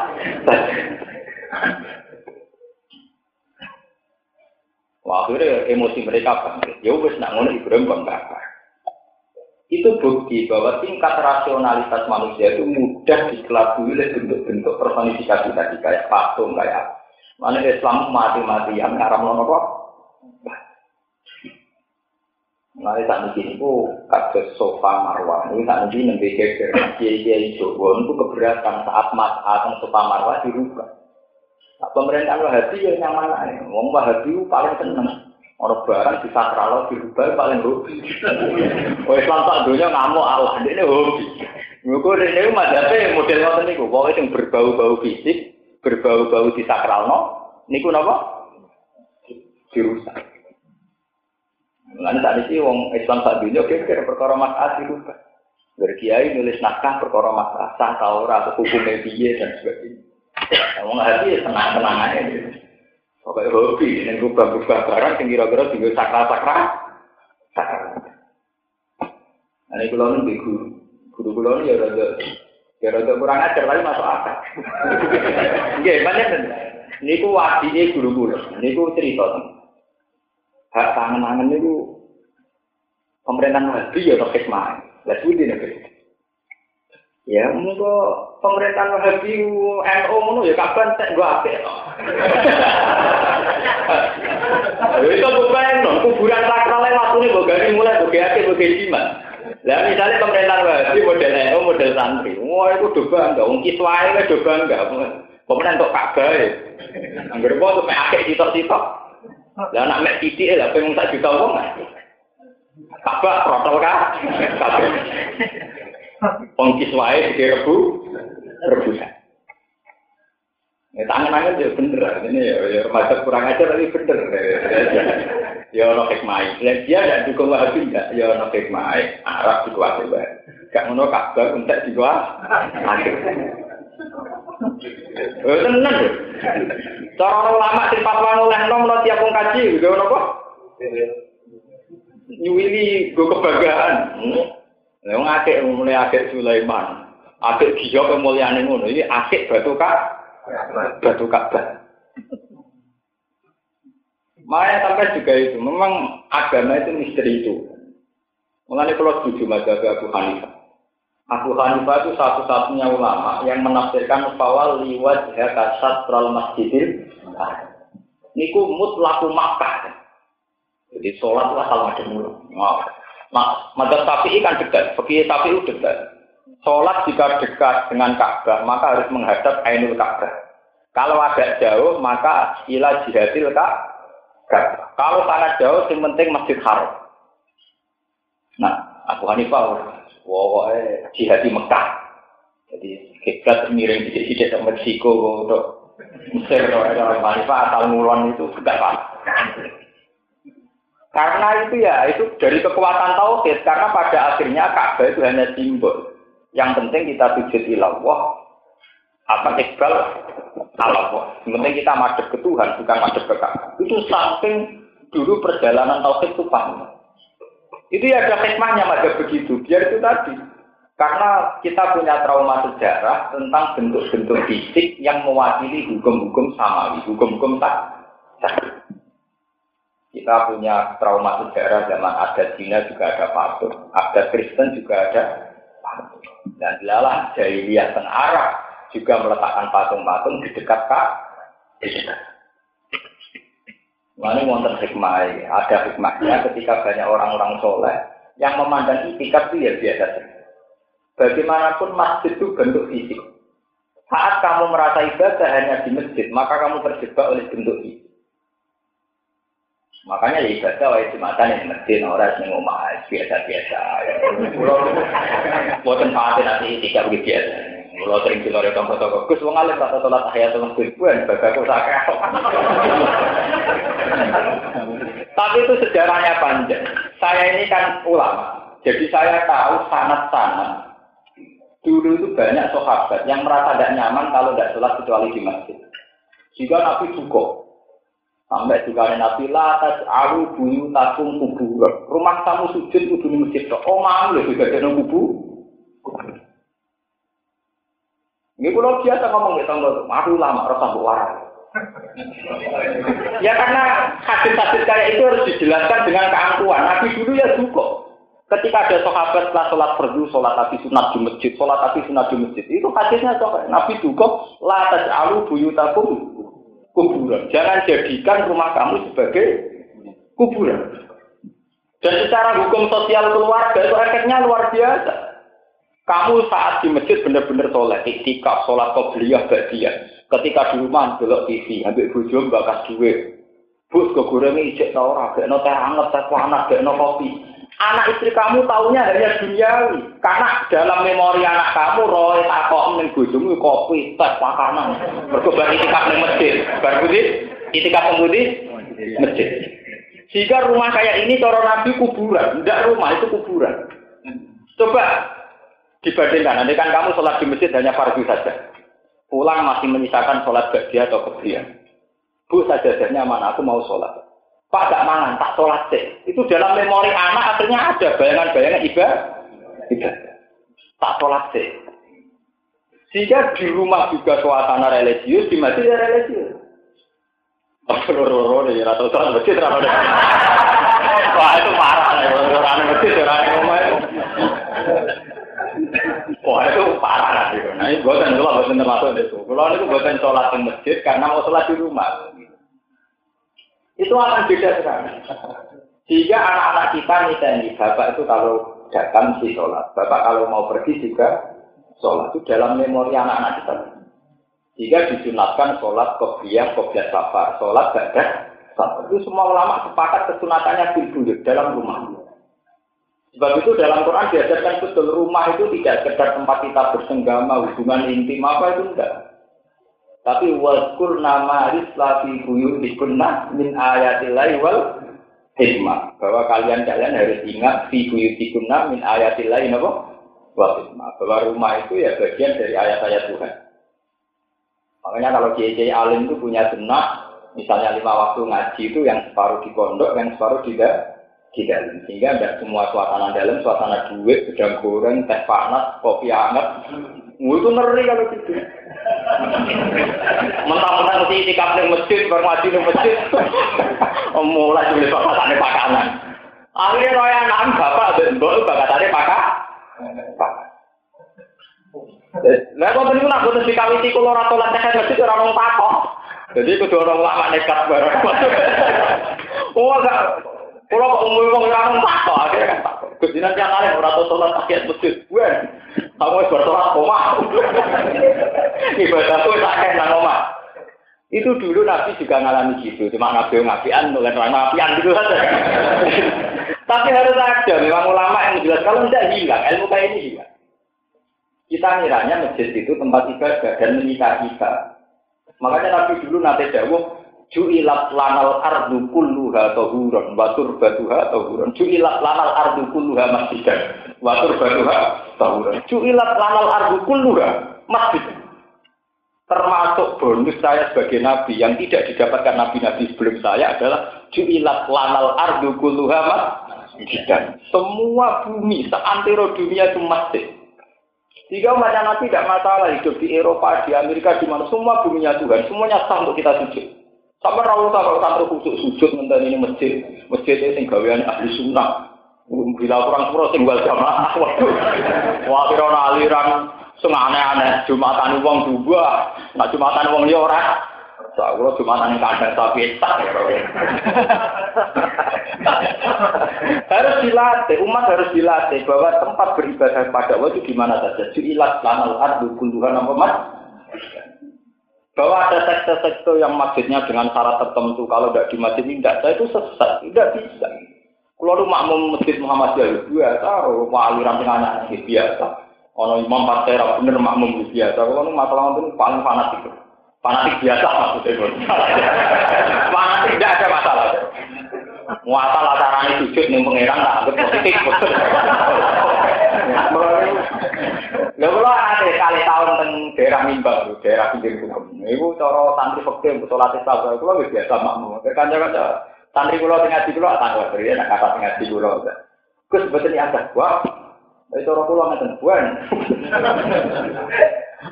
S1: Wah, akhirnya emosi mereka bangkit. Ya wis nak ngono Ibrahim bangga. Itu bukti bahwa tingkat rasionalitas manusia itu mudah dikelabui oleh bentuk-bentuk personifikasi tadi kayak patung kayak mana Islam mati-matian ngaram nono kok. Nah, saat ini kasus sofa marwah. Ini saat ini nembe geger kiai kiai Jawa itu keberatan saat mas atau sofa marwah dirubah. Nah, pemerintahan Wahabi ya nyaman aja. Wong Wahabi paling seneng. Orang barang di sakral dirubah paling hobi. Oh Islam tak dunia ngamuk Allah. Ini hobi. Muka ini madhabnya model ngoten niku. Pokoknya yang berbau-bau fisik, berbau-bau di sakral no. Niku napa? Dirusak. Lan tadi sih wong Islam sak dunia kira-kira perkara masalah dirubah. Berkiai nulis naskah perkara masalah sah ora hukumnya piye dan sebagainya. Wong hati ya tenang-tenang aja. Pokoknya hobi, ini rubah-rubah barang yang kira-kira tinggal sakral-sakral. Sakral. Nah, ini kalau nanti guru. Guru kalau ya rada, ya rada kurang ajar, tapi masuk akal. Oke, banyak kan? Ini ku wadi guru-guru. Ini ku cerita hak tangan-tangan itu pemerintahan Wahabi ya atau hikmah. Lah suwi negeri. Ya, monggo pemerintahan Wahabi NU ngono ya kapan tek gua apik. Itu bukan no, kuburan sakral waktu ini bogari mulai bogari bogari jimat. Lah misalnya pemerintahan Wahabi model NU model santri, wah itu do bangga, wong kiswae do bangga. Pemenang untuk Ka'bah ya. Angger apa tuh akeh sitok-sitok. Lah anak mek titik lah pengen tak juta wong. Apa protol kah? Pengkis wae direbu rebusan. Ya tangan-tangan ya bener, ini ya, ya remaja kurang ajar tapi bener. Ya ono hikmah. Dan dia tidak dukung wahabi enggak, ya ono hikmah. Arab dikuasai bae. Gak ngono kabar untuk dikuasai. Eh tenan lho. Cara orang ulama sing fatwa ngolehno menawa tiap wong kaji gitu napa? Nyuwili go kebanggaan. Lah wong akeh mulai akeh Sulaiman. Akeh giyo kemuliaan ngono. Iki akeh batu kak batu Ka'bah. Makanya sampai juga itu, memang agama itu misteri itu. Mengenai kalau setuju mazhab Abu Hanifah. Abu Hanifah itu satu-satunya ulama yang menafsirkan bahwa liwat jihad satral masjidil niku mutlaku Makkah. Jadi sholat lah kalau ada mulu. Madzhab tapi kan dekat, tapi itu dekat. Sholat jika dekat dengan Ka'bah maka harus menghadap Ainul Ka'bah. Kalau agak jauh maka ilah jihadil Ka'bah. Kalau sangat jauh yang penting Masjid Haram. Nah, Abu Hanifah Pokoknya jihad di Mekah. Jadi kita miring di sini ke Meksiko untuk Mesir orang Hanifah asal ngulon itu tidak apa. Karena itu ya itu dari kekuatan tauhid karena pada akhirnya Ka'bah itu hanya simbol. Yang penting kita sujud ilallah apa iqbal Allah. Yang penting kita madep ke Tuhan bukan madep ke Ka'bah. Itu saking dulu perjalanan tauhid itu paham. Itu ya ada hikmahnya ada begitu. Biar itu tadi. Karena kita punya trauma sejarah tentang bentuk-bentuk fisik yang mewakili hukum-hukum samawi, hukum-hukum tak. Kita punya trauma sejarah zaman ada Cina juga ada patung, ada Kristen juga ada patung. Dan dilalah jahiliyah tengah Arab juga meletakkan patung-patung di dekat kak. Mana wonten hikmah, ada hikmahnya ketika banyak orang-orang soleh yang memandang itikaf itu ya biasa saja. Bagaimanapun masjid itu bentuk fisik. Saat kamu merasa ibadah hanya di masjid, maka kamu terjebak oleh bentuk fisik. Makanya ya ibadah wae jumatan yang masjid ora sing omah biasa-biasa. Kulo boten pati nanti tiga begitu biasa. Kulo sering rekam foto Gus wong alim rata salat tahiyatul masjid buan bagaku. Tapi itu sejarahnya panjang. Saya ini kan ulama. Jadi saya tahu sanat-sanat. Dulu itu banyak sahabat yang merasa tidak nyaman kalau tidak sholat kecuali di masjid. Jika Nabi cukup, Sampai juga Nabi latas alu buyu takum kubur. Rumah tamu sujud kudu di masjid. Oh mau lho juga ada kubur. Ini kalau biasa ngomong gitu, aku lama rasa waras. ya karena hadis-hadis kayak itu harus dijelaskan dengan keangkuhan. Nabi dulu ya cukup. Ketika ada sahabat setelah sholat fardu, sholat tapi sunat di masjid, sholat tapi sunat di masjid, itu hadisnya sahabat. Nabi cukup, latas alu buyutakum kuburan. Jangan jadikan rumah kamu sebagai kuburan. Dan secara hukum sosial keluarga itu efeknya luar biasa. Kamu saat di masjid benar-benar sholat, iktikaf, sholat qobliyah, dia. Ketika di rumah belok TV, ambil bojo bakas duit. Bus ke goreng ijek ta ora, gak no teh anget, panas, gak no kopi. Anak istri kamu taunya hanya duniawi. Karena dalam memori anak kamu, roy takok ning bojomu kopi, teh, makanan. Mergo bar itikaf ning masjid. Bar putih, itikaf Masjid. Jika rumah kayak ini cara Nabi kuburan, tidak rumah itu kuburan. Coba dibandingkan, nanti kan kamu sholat di masjid hanya fardu saja. Pulang masih menyisakan sholat bagi atau kebrian. Bu sajadahnya mana? Aku mau sholat. Pak gak mangan, tak sholat sih. Itu dalam memori anak akhirnya ada bayangan-bayangan ibadah. Ibadah. Tak sholat sih. Jika di rumah juga suasana religius, di masjid ya religius. Loro-loro nih, atau sholat masjid, atau Wah itu parah, orang masjid, orang rumah itu. Wah itu parah nanti. Nah ini buatan buatan termasuk itu. Kalau itu buatan sholat di masjid karena mau sholat di rumah itu akan beda sekali. Jika anak-anak kita ini bapak itu kalau datang di sholat, bapak kalau mau pergi juga sholat itu dalam memori anak-anak kita. Jika disunatkan sholat kopiah, kopiah safar, sholat safar. Itu semua ulama sepakat kesunatannya di dalam rumah. Sebab itu dalam Quran diajarkan betul rumah itu tidak sekedar tempat kita bersenggama, hubungan intim apa itu enggak. Tapi waskur nama risla fi buyutikunna min ayatillahi wal hikmah. Bahwa kalian kalian harus ingat fi buyutikunna min ayatillahi apa? Wal hikmah. Bahwa rumah itu ya bagian dari ayat-ayat Tuhan. Makanya kalau kiai alim itu punya sunnah, misalnya lima waktu ngaji itu yang separuh di pondok, yang separuh tidak di dalam. Sehingga tidak semua suasana dalam, suasana duit, gedang goreng, teh panas, kopi hangat. Itu ngeri kalau gitu. Mentang-mentang mesti itikaf ning masjid, bar ngaji ning masjid. Mulai dulu bakatane pakanan. Akhirnya roya anak bapak dan mbok bakatane pakak. Lah kok niku nak boten dikawiti kula ora salat nek masjid ora ono takok. Jadi kudu orang lama nekat bareng. Oh enggak. Kalau kok umum wong ora ono takok akhirnya kan takok. Gusti nanti anak ora tau salat tahiyat masjid. Wen. Kamu wis bersolat omah. Ibadahku tak kena nang omah. Itu dulu Nabi juga ngalami gitu, cuma Nabi ngapian, nulis orang ngapian gitu saja. Tapi harus ada, memang ulama yang menjelaskan kalau tidak hilang, ilmu kayak ini hilang. Kita ngiranya masjid itu tempat ibadah dan menikah kita. Makanya Nabi dulu nanti jauh, Ju'ilat lanal ardu kulluha tohuron, watur batuha tohuron. Ju'ilat lanal ardu kulluha masjidan, watur batuha tohuron. Ju'ilat lanal ardu kulluha masjidan termasuk bonus saya sebagai nabi yang tidak didapatkan nabi-nabi sebelum saya adalah ju'ilat lanal ardu kulluha masjidan. Semua bumi seantero dunia itu masjid. Jika umat nabi tidak masalah hidup di Eropa, di Amerika, di mana semua buminya Tuhan, semuanya sah untuk kita sujud. Sampai rawuh kalau santri khusus sujud ngenteni ini masjid, masjid itu sing gawean ahli sunnah. Bila kurang sepuluh sing wal jamaah, waduh, wah kira aliran Sing aneh-aneh, Jumatan wong dua, nak Jumatan wong liya ora. Sak kula Jumatan ning kandang sapi tak ya. harus dilatih, umat harus dilatih bahwa tempat beribadah pada itu di mana saja. Ju'ilat lanal ardu kulluhan apa mas? Bahwa ada sekte-sekte yang masjidnya dengan syarat tertentu kalau tidak di masjid tidak saya itu sesat tidak bisa. Kalau lu makmum masjid Muhammadiyah biasa mau aliran dengan anak biasa. Ono imam partai bener makmum biasa. Kalau lu masalah itu paling fanatik. Fanatik biasa maksudnya. Fanatik tidak ada masalah. Muasal acaranya sujud nih pengiran tak anggap positif. Lha kula ate kali tahun daerah Mimbang, daerah pinggir gunung. Iku cara santri fakir salat isya kula wis biasa makmum. Kanca-kanca santri kula sing ngaji kula tangga beri nek kata sing ngaji kula. Gus mboten ada. Wah, itu orang pulau ngeten buan.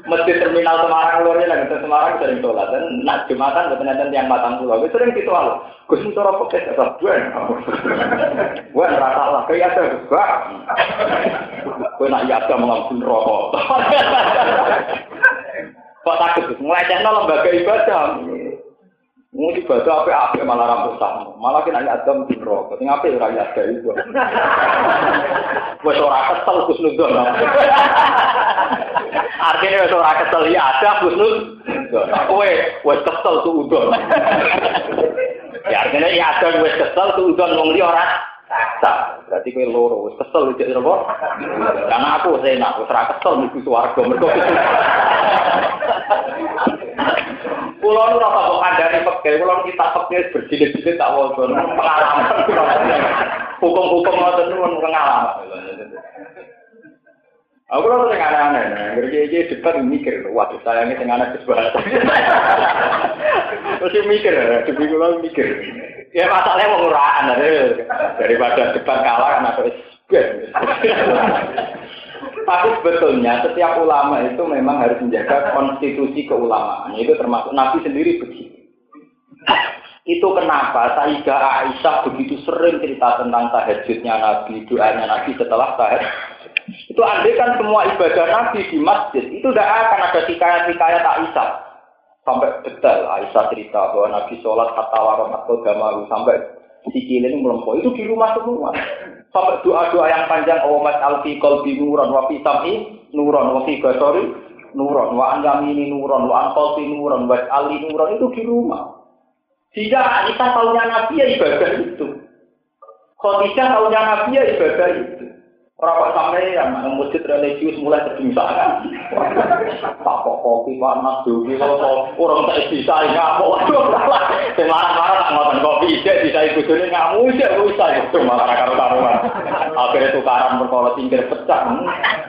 S1: Masjid terminal Semarang luar ya lagi Semarang sering sholat dan nak jumatan betul betul yang matang pulau. Itu sering gitu al. Gus cara pakai kata buan. Buan rasa lah kayak ada gus. Gue nak ada mengambil rokok. Kok takut channel lembaga ibadah. Mau ibadah apa apa malah rambut sama, malah kena adam di rokok. Sing apa ya rakyat kayak itu. Wes ora kesel Gus Nudon. Artinya wes ora kesel ya ada Gus Nudon. Kowe wes kesel tuh udon. Ya artinya ya ada wes kesel tuh udon wong liya ora tak. Berarti kowe loro wis kesel iki apa? Karena aku enak, wis ora kesel mlebu swarga mergo Kulo nu peke, kulo kita peke berjilid-jilid tak waca pengalaman. Hukum-hukum ngoten nuwun pengalaman. Aku lho sing aneh-aneh, depan mikir, waduh sayangnya sing aneh disebut. Terus mikir, debi kulo mikir. Ya masalahnya mau daripada depan kalah kan aku Tapi sebetulnya setiap ulama itu memang harus menjaga konstitusi keulamaan. Itu termasuk Nabi sendiri begitu. Itu kenapa Sayyidah Aisyah begitu sering cerita tentang tahajudnya Nabi, doanya Nabi setelah tahajud. Itu andai kan semua ibadah Nabi di masjid, itu tidak akan ada hikayat-hikayat Aisyah. Sampai detail Aisyah cerita bahwa Nabi sholat kata waromat kodamaru sampai sikilin melempau itu di rumah semua. Sampai doa-doa yang panjang oh mas alfi kolbi nuron wa fi sam'i nuron wa fi basori nuron wa an ini nuron wa an qalbi nuron wa ali nuron itu di rumah. Jika Aisyah tahunya Nabi ya ibadah itu. Khadijah tahunya Nabi ya ibadah itu. Orang sampai yang masjid religius mulai terbingsangan. Pak kopi panas dugi kalau orang tak bisa ngamuk. Waduh, sing marah-marah tak ngoten kopi ijek bisa ibu jone ngamuk ijek bisa itu malah karo karuan. Akhirnya tukaran perkara tinggal pecah.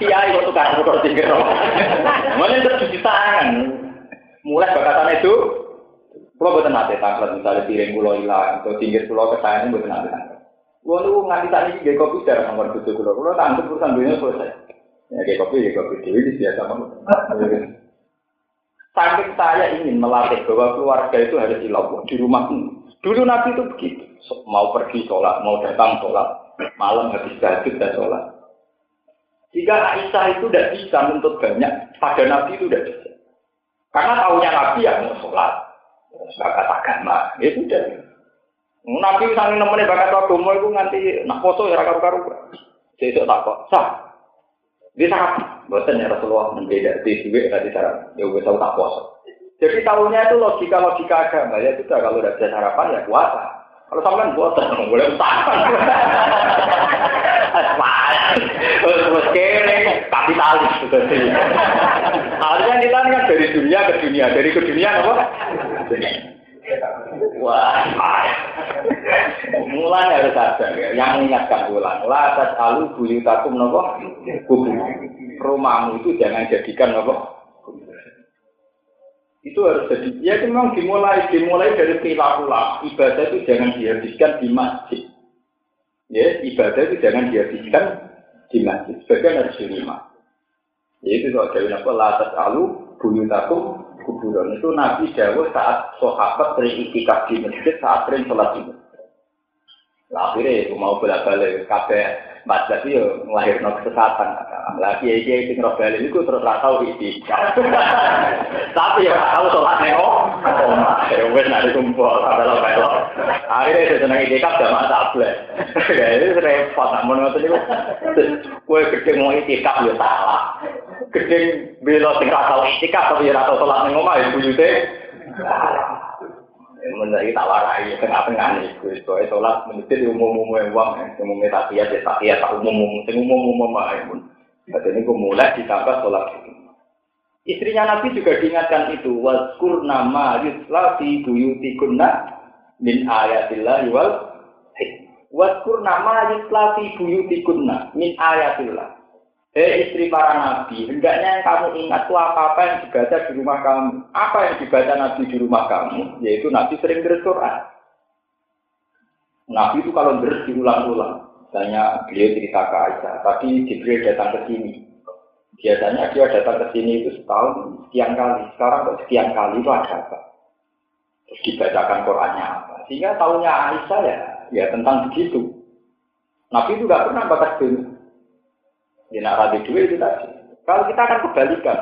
S1: Kiai kok tukaran perkara tinggal. Mana tangan. Mulai bakatan itu kalau buatan nanti tangklet misalnya piring pulau hilang atau tinggal pulau kesayangan buatan nanti tangklet. Gua lu nganti tadi gak kopi secara nomor tujuh kilo. Kalau tangkap urusan dunia selesai. Ya gak kopi, gak kopi dewi di biasa banget. Saking saya ingin melatih bahwa keluarga itu harus dilakukan di rumah Dulu Nabi itu begitu. Mau pergi sholat, mau datang sholat. Malam habis tahajud dan sholat. Jika Aisyah itu tidak bisa menuntut banyak, pada Nabi itu tidak bisa. Karena tahunya Nabi yang mau sholat. Bakat agama, ya sudah. Nabi sangi nemene bakat agama iku nganti nak poso ya karu-karu. Sesuk tak kok. Sah. Bisa apa? Boten ya Rasulullah membeda di duit tadi syarat. Ya wis tau tak poso. Jadi tahunya itu logika-logika agama ya sudah kalau udah bisa sarapan ya puasa. Kalau sampean boten boleh usaha. Terus kere kapitalis Harusnya kita kan dari dunia ke dunia, dari ke dunia apa? Wah, mulai harus ada ya. Yang mengingatkan bulan, latas alu buyutakum nopo kubu. Rumahmu itu jangan jadikan nopo. Itu harus jadi. Ya memang dimulai, dimulai dari perilaku lah. Ibadah itu jangan dihabiskan di masjid. Ya, ibadah itu jangan dihabiskan di masjid. Sebagian harus di rumah. Ya, itu kalau dari nopo latas alu buyutakum kuburan itu Nabi Dawud saat sahabat sering di masjid saat sering sholat di. Akhirnya mau bolak balik kafe masjid itu melahirkan kesesatan. Lah kiai kiai sing roh bali iku terus ra tau. Tapi ya tau salat nek oh. Ya wis nek kumpul adalah melo. Akhirnya dia seneng itikaf jamaah tablet. Ya itu repot namun ngoten niku. Gede mau itikaf ya salah. Gede bela sing ra tau itikaf tapi ra tau salat ning omah ya. Menjadi tak warai tengah-tengah nih, gue soalnya sholat menjadi umum-umum yang uang, umumnya takiyat ya takiyat, tak umum-umum, umum-umum mah pun. Jadi ini gue mulai ditambah sholat Istrinya Nabi juga diingatkan itu, waskur nama yusla fi buyutikunna min ayatillah wal Waskur nama yusla fi buyutikunna min ayatillah. Eh istri para nabi, hendaknya yang kamu ingat tuh apa-apa yang dibaca di rumah kamu. Apa yang dibaca nabi di rumah kamu, yaitu nabi sering bersurat. Nabi itu kalau beres diulang-ulang. Misalnya beliau cerita ke Aisyah, tapi Jibril datang ke sini. Biasanya dia datang ke sini itu setahun sekian kali. Sekarang kok sekian kali itu ada apa? Terus dibacakan Qurannya apa? Sehingga tahunya Aisyah ya, ya tentang begitu. Nabi itu gak pernah bakas dunia. Ya nak dua itu tadi. Kalau kita akan kebalikan,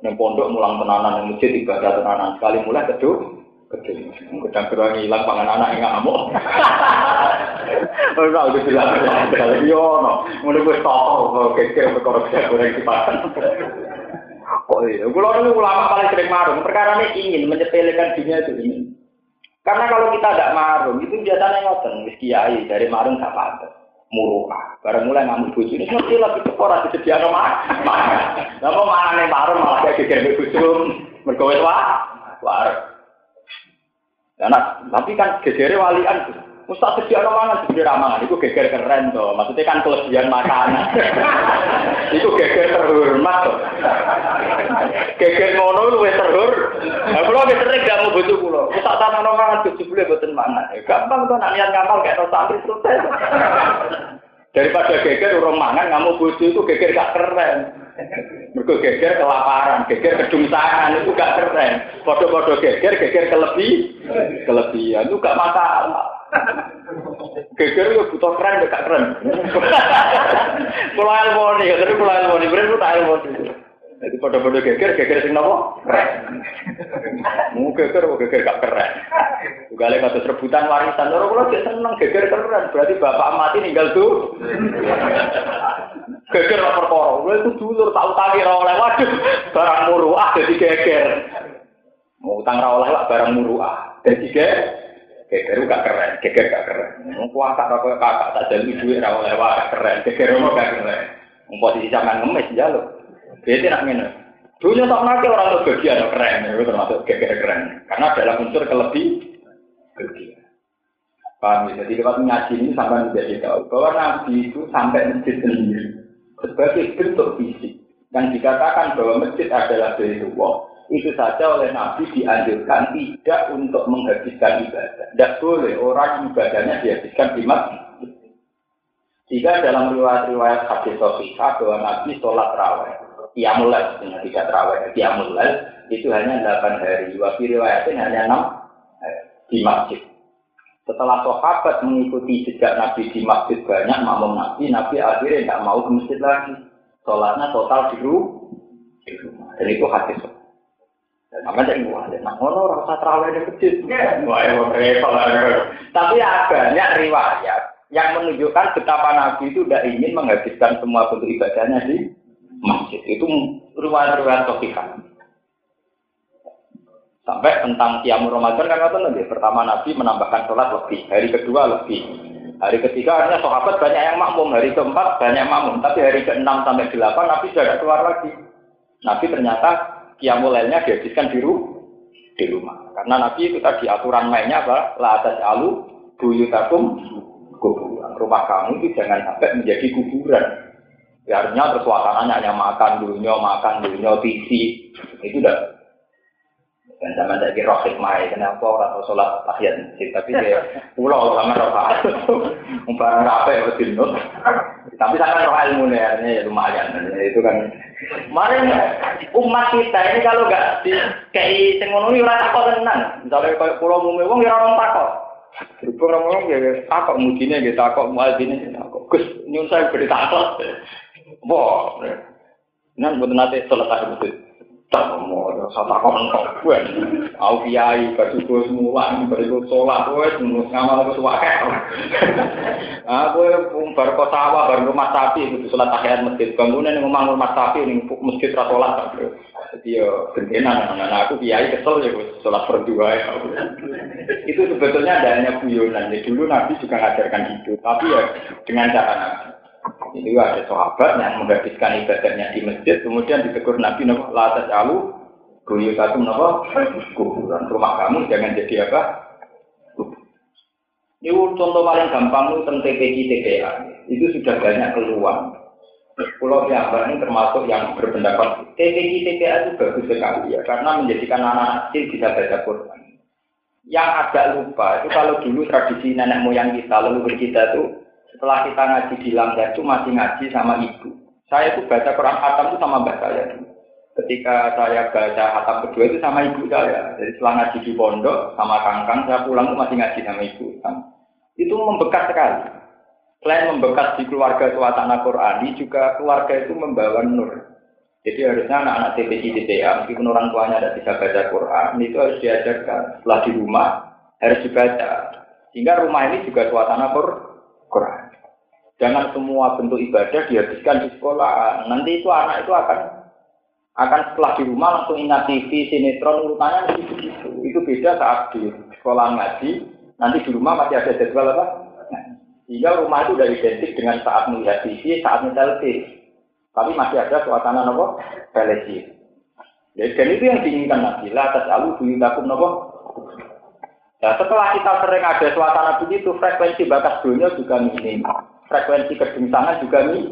S1: yang pondok mulang tenanan, yang masjid ibadah tenanan sekali mulai kedua, kedua. Kedang kedua hilang pangan anak yang ngamuk. Ora udah bilang kalau yo no, mulai gue toko, kecil perkara saya goreng kipasan. Kok iya? Kulo ini ulama paling sering marung. Perkara ini ingin menyepelekan dunia itu ini. Karena kalau kita tidak marung, itu biasanya ngoten, wis kiai dari marung gak pantas muruka. Barang mulai ngamuk bojo ini ngerti lagi kok ora disediakno mana. Lah mau manane marung malah kayak geger bojo mergo wah. War. Nah, tapi kan gegere walian Ustaz sediakno mangan sendiri ramangan itu geger keren tuh. Maksudnya kan kelebihan makanan. Itu geger terhormat tuh. Geger ngono luwe terhur. Nah, kula wis sering gak mau bojo kula. Ustaz tanah mangan bojo kula boten mangan. Gampang tuh nak niat ngamal kayak to santri sukses. Daripada geger urung mangan ngamu bojo itu geger gak keren. Mergo geger kelaparan, geger kedungsangan itu gak keren. Podo-podo geger, geger kelebih, kelebihan itu gak masalah. Geger itu butuh keren, gak keren. Pulau Elmoni, ya tapi Pulau Elmoni, bener itu tak Elmoni. Jadi pada-pada geger, geger sing nopo? Keren. Mau geger, mau geger gak keren. Lagi kasus rebutan warisan, orang kalau dia seneng geger keren, berarti bapak mati ninggal tuh. Geger lah perkara, gue itu dulur tak utangi oleh waduh, barang muruah jadi geger. Mau utang lah barang muruah, jadi geger. Geger gak keren, geger gak keren. Mau kuasa apa kakak tak jadi duit rawol lewat keren, geger mau gak keren. Mau posisi zaman ngemis jalur. Jadi nak minum. Dunia tak nanti orang tuh bagian keren, itu termasuk geger keren. Karena dalam unsur kelebih bagian. Paham ya? Jadi lewat ngaji ini sampai menjadi tahu bahwa Nabi itu sampai masjid sendiri sebagai bentuk fisik yang dikatakan bahwa masjid adalah Baitullah itu saja oleh Nabi dianjurkan tidak untuk menghabiskan ibadah. Tidak boleh orang ibadahnya dihabiskan di masjid. Jika dalam riwayat-riwayat hadis sahihah bahwa Nabi sholat raweh, Qiyamul dengan tidak terawih. Qiyamul itu hanya 8 hari. Wafi riwayatnya hanya 6 di masjid. Setelah sahabat mengikuti jejak Nabi di masjid banyak makmum Nabi, Nabi akhirnya tidak mau ke masjid lagi. Sholatnya total di rumah. Dan itu hadis. Dan wah, nah ngono rasa terawih di masjid. Wah, Tapi banyak riwayat yang menunjukkan betapa Nabi itu tidak ingin menghabiskan semua bentuk ibadahnya di masjid. Itu riwayat-riwayat sofikan. Sampai tentang Qiyamul Ramadan kan kata lebih. Pertama Nabi menambahkan sholat lebih. Hari kedua lebih. Hari ketiga artinya sahabat banyak yang makmum. Hari keempat banyak makmum. Tapi hari keenam sampai delapan Nabi sudah keluar lagi. Nabi ternyata Qiyamul Lailnya dihabiskan di, di rumah. Karena Nabi itu tadi aturan mainnya apa? La atas alu buyutakum kuburan. Rumah kamu itu jangan sampai menjadi kuburan. Ya, artinya terus suasananya hanya makan dulunya, makan dulunya, TV. Itu udah dan sama saya kira hikmah kenapa orang tahu sholat tahiyat masjid? Tapi dia pulau sama roh umpan rapi betul tapi sangat roh ilmu ya lumayan. Itu kan. Kemarin umat kita ini kalau nggak di kayak sengono ora takut tenan. Misalnya kayak pulau mumi wong ya orang takut. Berhubung orang ngomong ya takut mudine gitu takut muadzine takut. Gus nyun saya beri takut Wah, nan buat nanti sholat tahajud masjid. Tak mau, tak mau gue. Aku kiai, bersyukur semua, bersyukur sholat, gue semua ngamal ke suwakai. Aku bar kota sawah, bar rumah sapi, itu sholat tahiyat masjid. Bangunan yang ngomong rumah sapi, ini masjid rasolat. Jadi ya gentenan, nah aku kiai kesel ya sholat berdua ya. Itu sebetulnya ada hanya guyonan. Jadi dulu Nabi juga ngajarkan itu, tapi ya dengan cara Nabi. Ini ada sahabat yang menghabiskan ibadahnya di masjid, kemudian ditegur Nabi Nabi Lata Calu, Guyu satu Nabi, kuburan rumah kamu jangan jadi apa? Ini contoh paling gampang itu tentang TPK TPA. Itu sudah banyak keluar. Pulau Jawa ini termasuk yang berpendapat TPK TPA itu bagus sekali ya, karena menjadikan anak kecil bisa baca Quran. Yang agak lupa itu kalau dulu tradisi nenek moyang kita, leluhur kita itu setelah kita ngaji di langgar itu masih ngaji sama ibu. Saya itu baca Quran Hatam itu sama mbak saya. Ketika saya baca Hatam kedua itu sama ibu saya. Jadi setelah ngaji di pondok sama kangkang, saya pulang itu masih ngaji sama ibu. Itu membekas sekali. Selain membekas di keluarga suasana Quran, juga keluarga itu membawa nur. Jadi harusnya anak-anak TPI TPA, meskipun orang tuanya tidak bisa baca Quran, itu harus diajarkan. Setelah di rumah, harus dibaca. Sehingga rumah ini juga suasana Quran. Jangan semua bentuk ibadah dihabiskan di sekolah. Nanti itu anak itu akan akan setelah di rumah langsung ingat TV, sinetron, urutannya begitu. Itu beda saat di sekolah ngaji, nanti di rumah masih ada jadwal apa? Sehingga rumah itu sudah identik dengan saat melihat TV, saat menyetel Tapi masih ada suasana nopo. Jadi dan itu yang diinginkan Nabi. La atas alu buyutakum nopo. Nah, setelah kita sering ada suasana begitu, frekuensi batas dunia juga minim frekuensi kegengsangan juga nih.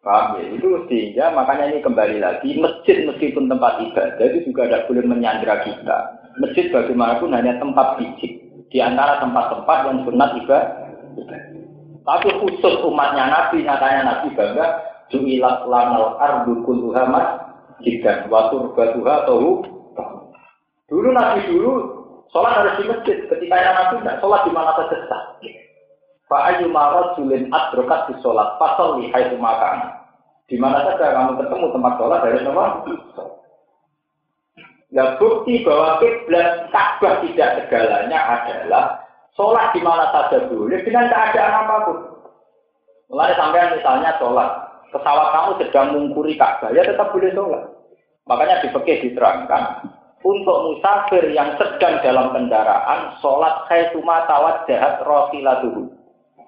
S1: Paham ya? Itu sehingga makanya ini kembali lagi, masjid meskipun tempat ibadah itu juga tidak boleh menyandra kita. Masjid bagaimanapun hanya tempat fisik. Di antara tempat-tempat yang sunat ibadah. Tapi khusus umatnya Nabi, nyatanya Nabi bangga, Ju'ilat lanal ardu kulluha jika watur batuha tahu. Dulu Nabi dulu sholat harus di masjid. Ketika Nabi tidak sholat di mana saja Fa ayu marot julin adrokat di sholat pasal di hai makan. Di mana saja kamu ketemu tempat sholat dari semua. Nah bukti bahwa kiblat Ka'bah tidak segalanya adalah sholat di mana saja boleh dengan keadaan apa pun. Mulai sampai misalnya sholat, pesawat kamu sedang mengukuri Ka'bah, ya tetap boleh sholat. Makanya di diterangkan, untuk musafir yang sedang dalam kendaraan, sholat khaituma tawad jahat rosilatuhu.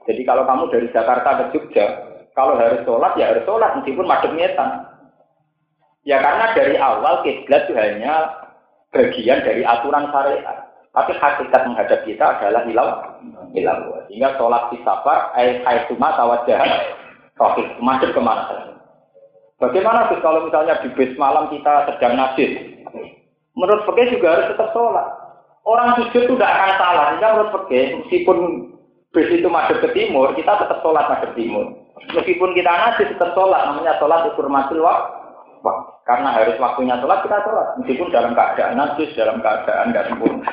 S1: Jadi kalau kamu dari Jakarta ke Jogja, kalau harus sholat ya harus sholat meskipun madem nyetan. Ya karena dari awal kiblat itu hanya bagian dari aturan syariat. Tapi hakikat menghadap kita adalah hilang hilang. Sehingga sholat di safar, ayat haituma tawajah, rohis, madem ke mana. Bagaimana sih kalau misalnya di bis malam kita sedang najis? Menurut Fakih juga harus tetap sholat. Orang sujud itu tidak akan salah. Sehingga menurut Fakih, meskipun bis itu masuk ke timur, kita tetap sholat masuk timur. Meskipun kita nasi tetap sholat, namanya sholat ukur masuk waktu. Karena harus waktunya sholat, kita sholat. Meskipun dalam keadaan najis, dalam keadaan nggak sempurna.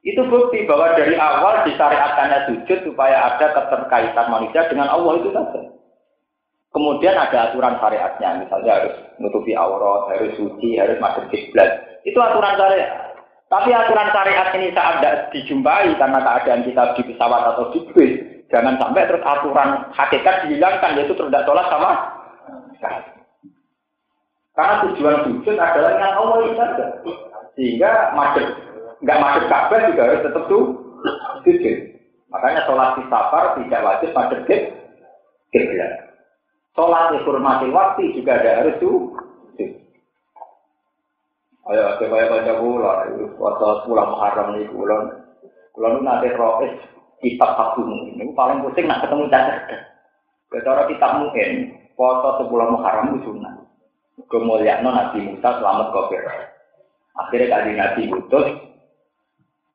S1: Itu bukti bahwa dari awal disyariatkannya sujud supaya ada keterkaitan manusia dengan Allah itu saja. Kemudian ada aturan syariatnya, misalnya harus menutupi aurat, harus suci, harus masuk kiblat. Itu aturan syariat. Tapi aturan syariat ini saat tidak dijumpai karena keadaan kita di pesawat atau di bis, jangan sampai terus aturan hakikat dihilangkan yaitu tidak sholat sama Karena tujuan sujud adalah dengan Allah saja. Sehingga masuk nggak masuk Ka'bah juga harus tetap tuh sujud. Makanya sholat di safar tidak wajib masuk kiblat. Sholat dihormati waktu juga ada harus tuh Ayo, supaya baca pula, waktu pulang Muharram ini pulang. Pulang nanti roes kitab hakmu ini paling pusing nak ketemu cacat. Bicara kitab mungkin, foto sebulan Muharram itu sunnah. Kemuliaan Nabi Musa selamat kafir. Akhirnya kali Nabi putus,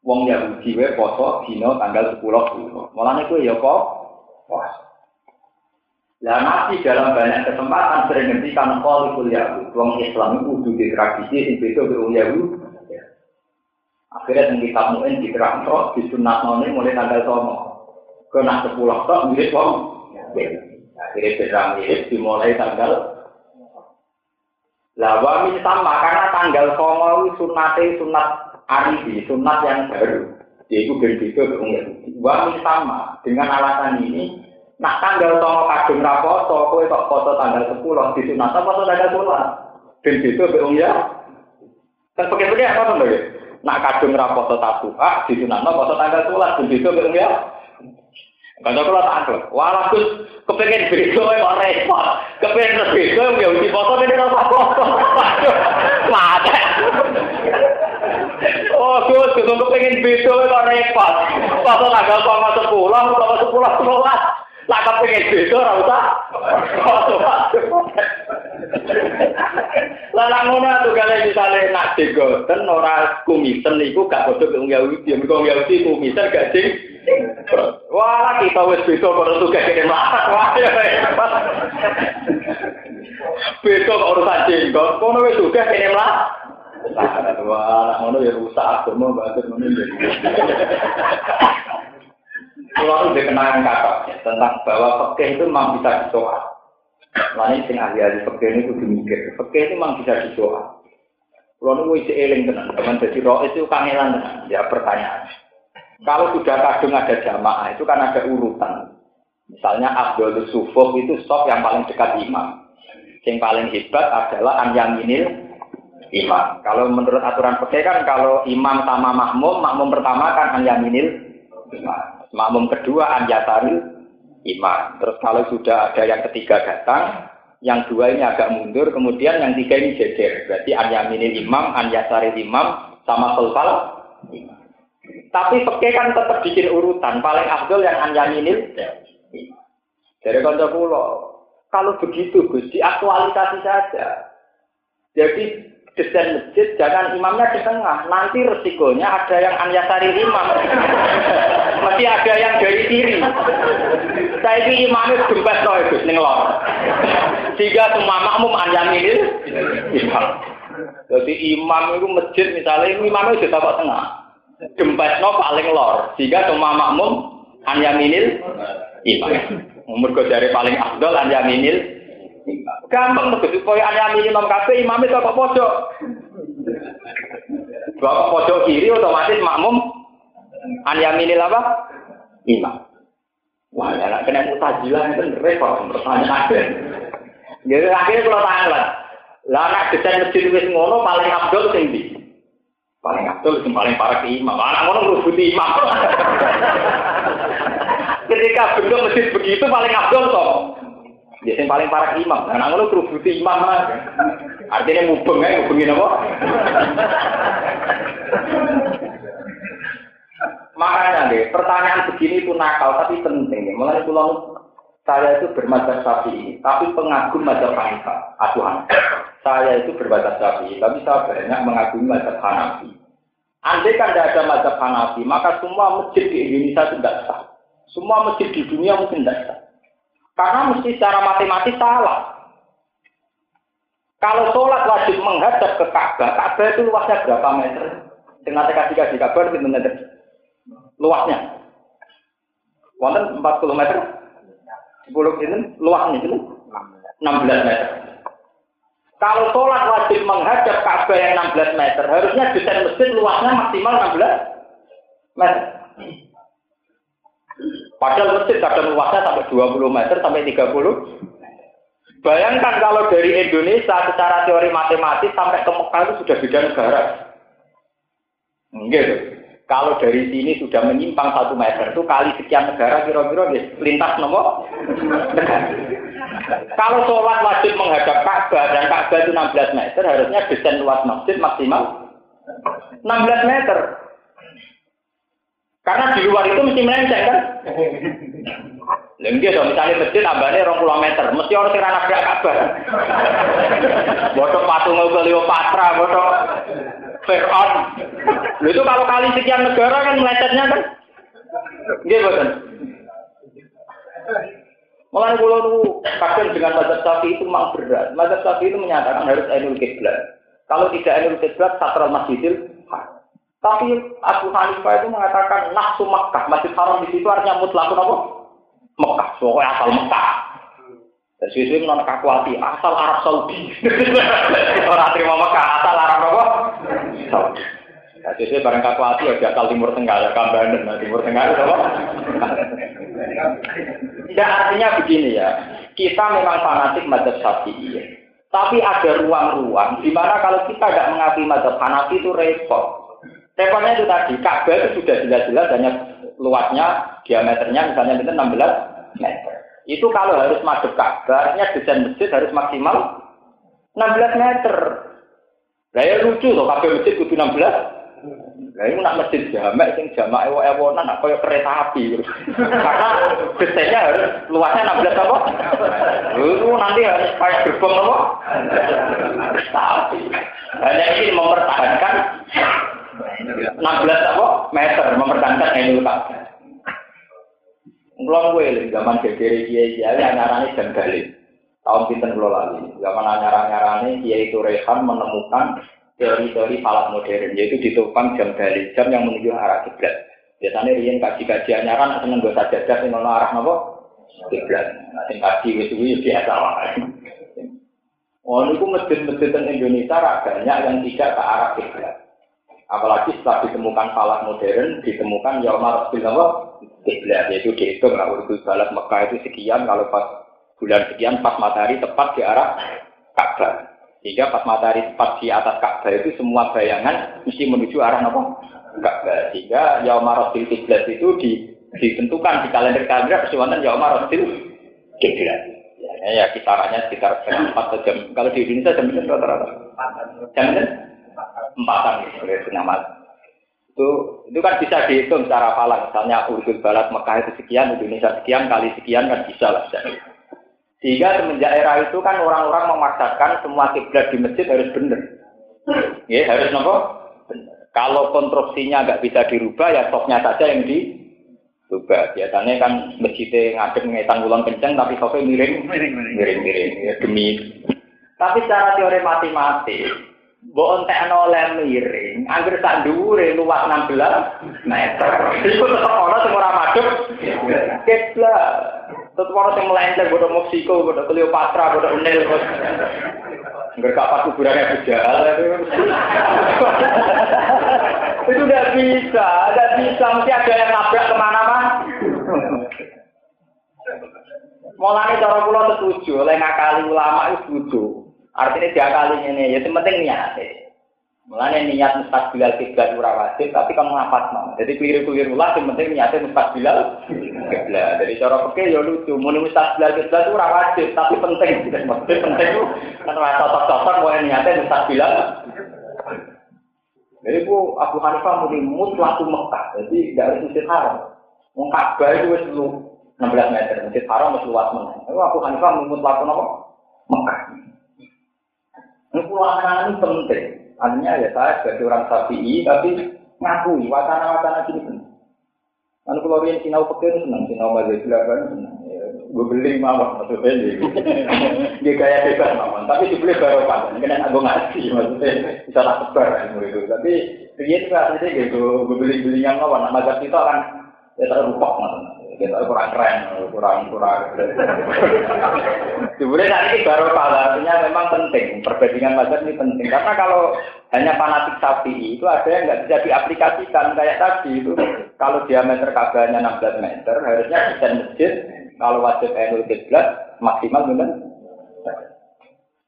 S1: Wong Yahudi we foto dino tanggal 10 Malah Mulane kuwi ya kok wah Nah, Nabi dalam banyak kesempatan sering ngendikan qaulul yahud. Wong Islam itu kudu di tradisi sing beda karo Yahud. Akhirnya yang kita mungkin di terang di sunat mulai tanggal sono. Kena sepuluh tok mirip wong. Akhirnya berang mirip dimulai tanggal lah wamin sama karena tanggal songo sunate sunat aribi, sunat yang baru. Yaitu berbeda dengan. Wamin sama dengan alasan ini. Nah tanggal songo kadung rapoto, kowe kok foto tanggal sepuluh di sunat foto tanggal sepuluh? Berbeda dengan ya. Kan pakai apa tuh? Nak kadung rapoto tatuha di sunat foto tanggal sepuluh? Berbeda dengan ya. Kanca kula tak anggap, walah Gus kepengin beda kok repot. Kepengin beda ya uji foto ini ora foto. Mate. Oh Gus, Gus kepengin beda kok repot. Foto tanggal 10, 10, 10, 11. Lah kepengin beda ora usah. Lah lak ngono tuh kale misale nak digoten ora kumisen niku gak bodho wong Yahudi, wong Yahudi kumisen gak ding. Wah, kita wis beda karo tugas kene mlarat. Wah, ya hebat. Beda kok urusan jenggot, kono wis tugas kene mlarat. Wah, ngono ya rusak banget ngono ya. Kalau itu kenangan kakak ya, tentang bahwa pekeh itu memang bisa disoal. Lain sing ahli-ahli pekeh ini kudu mikir. Pekeh itu memang bisa disoal. Kalau itu isi eling tenan, teman jadi roh itu kangelan tenan. Ya pertanyaan. Kalau sudah kadung ada jamaah itu kan ada urutan. Misalnya Abdul Sufuf itu stop yang paling dekat imam. Yang paling hebat adalah Anyaminil imam. Kalau menurut aturan pekeh kan kalau imam sama makmum, makmum pertama kan Anyaminil imam. Makmum kedua anjatari imam. Terus kalau sudah ada yang ketiga datang, yang dua ini agak mundur, kemudian yang tiga ini jejer. Berarti anyaminil imam, anjatari imam, sama selfal imam. Tapi peke kan tetap bikin urutan. Paling afdol yang anyaminil dari kanca Kalau begitu Gus, diaktualisasi saja. Jadi desain masjid jangan imamnya di tengah nanti resikonya ada yang anyasari imam mesti ada yang dari kiri. Saya ini imamnya gembes loh itu nenglor sehingga semua makmum anyamin imam jadi imam itu masjid misalnya ini imamnya sudah kok tengah. Gembes no paling lor. Sehingga semua makmum anyaminil imam umur dari paling afdol anyaminil Gampang tuh supaya ane imam kafe imam itu kok pojok. Bawa pojok kiri otomatis makmum anyaminil apa? Imam. Wah, ya kena mutajilah itu repot pertanyaan. Jadi akhirnya kalau tanggal, lah nak desain masjid wis ngono paling abdul sing di. Paling abdul sing paling parah ke imam. Anak ngono ngerubuti imam. Ketika bentuk masjid begitu paling abdul toh. Ya yang paling parah imam. Nah, ngono kerubuti imam lah. Artinya mubeng ya, mubengin apa? Makanya deh, pertanyaan begini itu nakal tapi penting. Mulai pulang saya itu bermadzhab sapi, tapi pengagum mazhab Hanifah, asuhan. Saya itu bermadzhab sapi, tapi saya banyak mengagumi mazhab Hanafi. Andai kan tidak ada mazhab Hanafi, maka semua masjid di Indonesia itu tidak sah. Semua masjid di dunia mungkin tidak sah. Karena mesti secara matematis salah. Kalau sholat wajib menghadap ke Ka'bah, Ka'bah itu luasnya berapa meter? Dengan kasih kasih kabar itu meter. Luasnya. Wonten 40 meter. 10 ini luasnya itu 16 meter. Kalau sholat wajib menghadap Ka'bah yang 16 meter, harusnya desain masjid luasnya maksimal 16 meter. Padahal masjid kadang luasnya sampai 20 meter sampai 30. Bayangkan kalau dari Indonesia secara teori matematis sampai ke Mekah itu sudah beda negara. Enggak. Kalau dari sini sudah menyimpang satu meter itu kali sekian negara kira-kira ya, lintas nomor Kalau sholat wajib menghadap Ka'bah dan Ka'bah itu 16 meter, harusnya desain luas masjid maksimal 16 meter. Karena di luar itu mesti melenceng kan? Lengge dong, misalnya masjid tambahnya rong puluh meter, mesti orang sing anak gak kabar. Bodoh patung Cleopatra, bodoh Fir'aun. Lu itu kalau kali sekian negara kan melecetnya kan? Nggih boten. Mulai pulau itu kadang dengan mazhab sapi itu memang berat. Mazhab sapi itu menyatakan harus ainul kiblat. Kalau tidak ainul kiblat, satral masjidil tapi Abu Hanifah itu mengatakan nafsu Mekah, Masjid Haram di situ artinya mutlak apa? Mekah, pokoknya asal Mekah. Dan suwe-suwe non kakuati asal Arab Saudi. Orang terima Mekah asal Arab apa? Saudi. Nah, suwe bareng kakuati ya asal Timur Tengah, ya nah, Timur Tengah itu apa? Tidak artinya begini ya, kita memang fanatik madzhab Syafi'i. Tapi ada ruang-ruang di mana kalau kita tidak mengakui madzhab Hanafi itu repot. Repotnya itu tadi, Ka'bah itu sudah jelas-jelas hanya luasnya, diameternya misalnya itu 16 meter. Itu kalau harus masuk Ka'bah, artinya desain masjid harus maksimal 16 meter. Nah ya lucu loh, kabel masjid kudu 16. Nah ini nak masjid jamak, sing jamak ewo ewonan, nak kayak kereta api. Karena desainnya harus luasnya 16 apa? Itu nanti harus kayak gerbong apa? Tapi hanya ini mempertahankan 16 apa? meter, mempertahankan Ainul Ka'bah. Kulon gue zaman gegere kiai kiai anyarane jam balik. Tahun pinten kulo lali. Zaman anyar anyarane kiai itu Rehan menemukan teori-teori falak modern yaitu ditopang jam balik jam yang menuju arah kiblat. Biasanya riyen kaji-kaji anyaran seneng gue sajadah sing ono arah nopo kiblat. Nah sing kaji wis kuwi biasa wae. Oh, ini masjid-masjid Indonesia banyak yang tidak ke arah kiblat. Apalagi setelah ditemukan falak modern, ditemukan Yomar Rasulullah kiblat yaitu dihitung lah urut balat Mekah itu sekian kalau pas bulan sekian pas matahari tepat di arah Ka'bah. Sehingga pas matahari tepat di atas Ka'bah itu semua bayangan mesti menuju arah apa? Ka'bah. Sehingga Yomar Rasul kiblat itu di, ditentukan di kalender-kalender persiwangan Yomar Rasul kiblat. Ya, ya kisarannya sekitar jam 4 jam. Kalau di Indonesia jam berapa rata-rata? Jam empatan gitu, setengah Itu itu kan bisa dihitung secara falak. Misalnya urut balat Mekah itu sekian, Indonesia sekian kali sekian kan bisa lah. Sehingga semenjak era itu kan orang-orang memaksakan semua kiblat di masjid harus benar. Ya harus nopo. Kalau konstruksinya nggak bisa dirubah ya sofnya saja yang dirubah. Biasanya kan masjidnya ngadep ngetan ulang kenceng tapi sofnya miring, miring, miring, miring, ya, demi. Tapi secara teori matematis Mbok entekno oleh miring, angger sak dhuwure luas 16 meter. Iku tetep ana sing ora madhep. Tetep ana sing melenceng bodo Meksiko, bodo Cleopatra, bodo Nil. Angger gak pas kuburannya Abu Jahal itu udah bisa, udah bisa. Mesti ada yang nabrak ke mana-mana. Mulane cara kula setuju, oleh ngakali ulama itu setuju. Artinya dia kali ini, ya penting niat. Mulanya niat mustaqbilal kiblat ora wajib, tapi kamu ngapat mau. Jadi keliru-keliru lah, yang penting niatnya mustaqbilal kiblat. Jadi cara pakai ya lucu, mau mustaqbilal kiblat ora wajib, tapi penting. Maksudnya penting itu kan rasa cocok-cocok mau niatnya mustaqbilal. Jadi bu Abu Hanifah muni mutlak Mekah, jadi tidak harus masjid haram. Mau Ka'bah itu wis 16 meter, masjid haram masih luas. Itu Abu Hanifah mutlak apa? Mekah. Ini ini penting. Artinya ya saya sebagai orang sapi, tapi ngakui wacana-wacana gini penting. Anu kalau rian sinau petir senang, sinau mazhab kan senang. Ya, gue beli mawar maksudnya dia gaya bebas mawar, tapi dibeli baru kan, kena aku ngaji maksudnya bisa lah sebar ilmu itu. Tapi rian juga aslinya gitu, gue beli beli yang mawar, nah mazhab itu akan ya terlupa maksudnya kita kurang keren, kurang kurang. Sebenarnya ini baru artinya memang penting perbandingan mazhab ini penting karena kalau hanya fanatik sapi itu ada yang nggak bisa diaplikasikan kayak tadi itu kalau diameter kabelnya 16 meter harusnya desain masjid kalau wajib enul kiblat maksimal benar.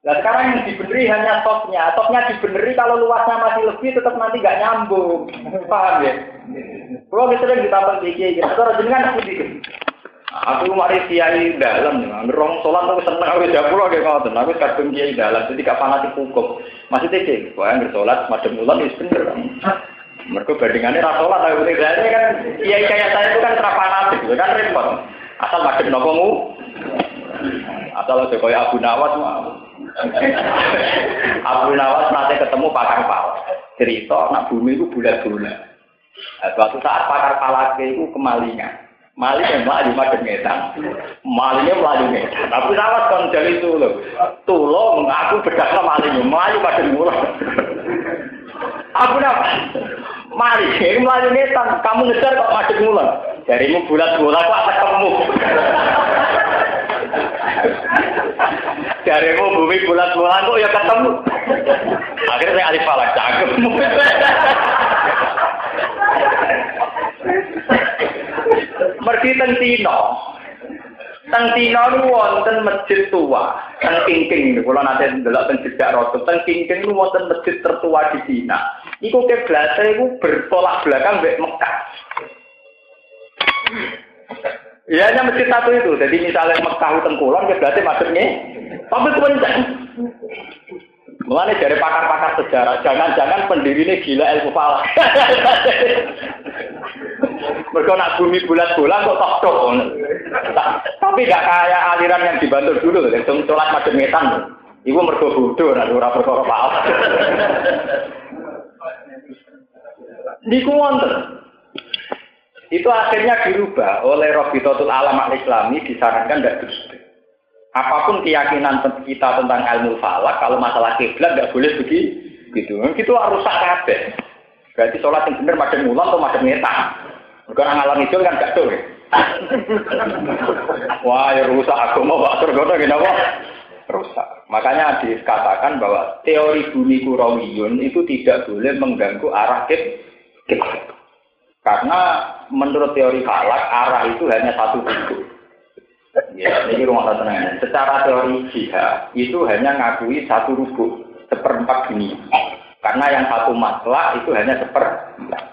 S1: Nah sekarang yang dibeneri hanya topnya, topnya dibeneri kalau luasnya masih lebih tetap nanti nggak nyambung, paham ya? Kalau kita sering ditambah di kiai, terus jenengan aku di Aku mari kiai dalam, ngerong sholat aku seneng aku jauh pulau kayak ngotot, aku kadung kiai dalam, jadi gak fanatik hukum. Masih teke, wah nggak sholat, madem mulan itu bener. Mereka bandingannya rasa sholat, aku tidak kan kiai kayak saya itu kan terfanatik, kan repot. Asal madem nopomu, asal kayak Abu Nawas Abu Nawas nanti ketemu pakar pal. Cerita, nak bumi itu bulat-bulat. Nah, suatu saat pakar palake itu kemalingan. Malingnya melaju madem ngetan. Malingnya melaju ngetan. Tapi sahabat kan itu loh. Tulo mengaku bedaknya malingnya. Melaju madem mulut. Aku nak maling, ini melaju ngetan. Kamu ngejar kok madem mulut. Jarimu bulat-bulat kok atas kamu. Dari mau bumi bulat-bulat kok ya ketemu. Akhirnya saya alif falak cakep. Mergi teng Cina. Teng Cina nu wonten masjid tua, teng Kingking kula nate ndelok teng jejak Rasul. Teng Kingking nu wonten masjid tertua di Cina. Iku kiblatnya iku bertolak belakang mbek Mekah. Ya hanya masjid satu itu. Jadi misalnya Mekah tengkulon, ya berarti maksudnya. Tapi kencang. Mulanya dari pakar-pakar sejarah, jangan-jangan pendiri ini gila ilmu falak. Mereka nak bumi bulat-bulat kok tok tok. Tapi gak kayak aliran yang dibantu dulu, yang sholat macam ngetan. Ibu mergo bodoh, nak ora perkara falak. Wonten. Itu akhirnya dirubah oleh Robitotul Alam Islami disarankan tidak terus. Apa pun keyakinan kita tentang ilmu falak, kalau masalah kiblat nggak boleh begitu. Gitu. Itu harus kabeh. Berarti sholat yang benar macam mulan atau macam ngetan. Bukan ngalang itu kan gak tuh. Wah, ya rusak aku mau pak surga kenapa? Rusak. Makanya dikatakan bahwa teori bumi kurawiyun itu tidak boleh mengganggu arah kiblat. Karena menurut teori falak, arah itu hanya satu bentuk. Ya, ini rumah tenang. Secara teori jihad, itu hanya ngakui satu rubuk, seperempat dunia. Karena yang satu masalah itu hanya seperempat.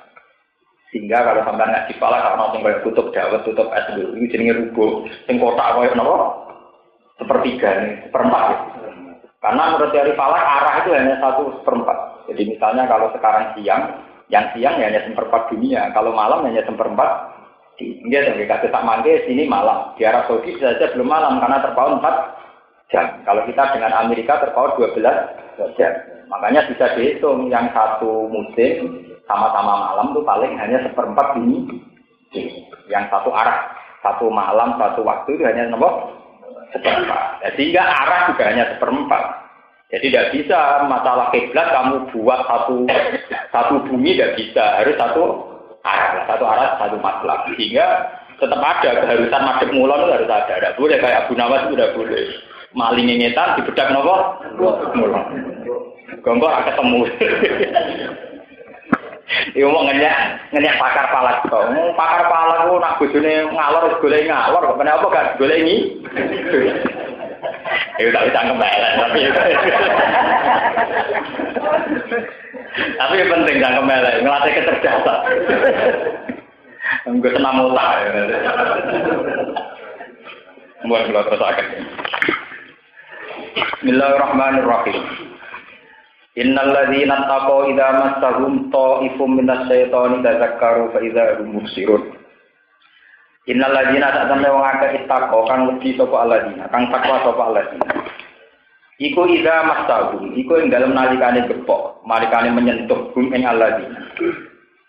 S1: Sehingga kalau sampai ngaji falak, karena tinggal tutup dawet, tutup es dulu, ini jenisnya rubuk. Yang kotak kaya nopo, sepertiga nih, seperempat. Karena menurut teori falak, arah itu hanya satu seperempat. Jadi misalnya kalau sekarang siang, yang siang ya hanya seperempat dunia, kalau malam hanya seperempat India dan kita tak mangke sini malam. Di Arab Saudi saja belum malam karena terpaut 4 jam. Kalau kita dengan Amerika terpaut 12 jam. Makanya bisa dihitung yang satu musim sama-sama malam tuh paling hanya seperempat ini. Yang satu arah, satu malam, satu waktu itu hanya nomor seperempat. Ya, sehingga arah juga hanya seperempat. Jadi tidak bisa masalah kiblat kamu buat satu satu bumi tidak bisa, harus satu arah, satu arah, satu masalah. Sehingga tetap ada keharusan madep mulon itu harus ada. Tidak boleh kayak Abu Nawas itu tidak boleh. Maling di bedak nopo mulon. Gombor akan ketemu. Iya mau ngenyak ngenyak pakar palak kok. Pakar palak ku nak bojone ngalor golek ngalor, kenapa gak golek ini? Itu tak bisa kembali, tapi tapi penting jangan kembali, ngelatih kecerdasan. Enggak senam otak. Buat kalau terus akan. Bismillahirrahmanirrahim. Innal ladzina taqaw idza massahum ta'ifum minas syaitani tadzakkaru fa idza hum mubsirun. Innal ladina tak temne wong akeh ittaqo kang wedi sapa alladzina, kang takwa sapa alladzina. Iku ida mastahum, iku ing dalem nalikane gepok, nalikane menyentuh gum ing alladzina.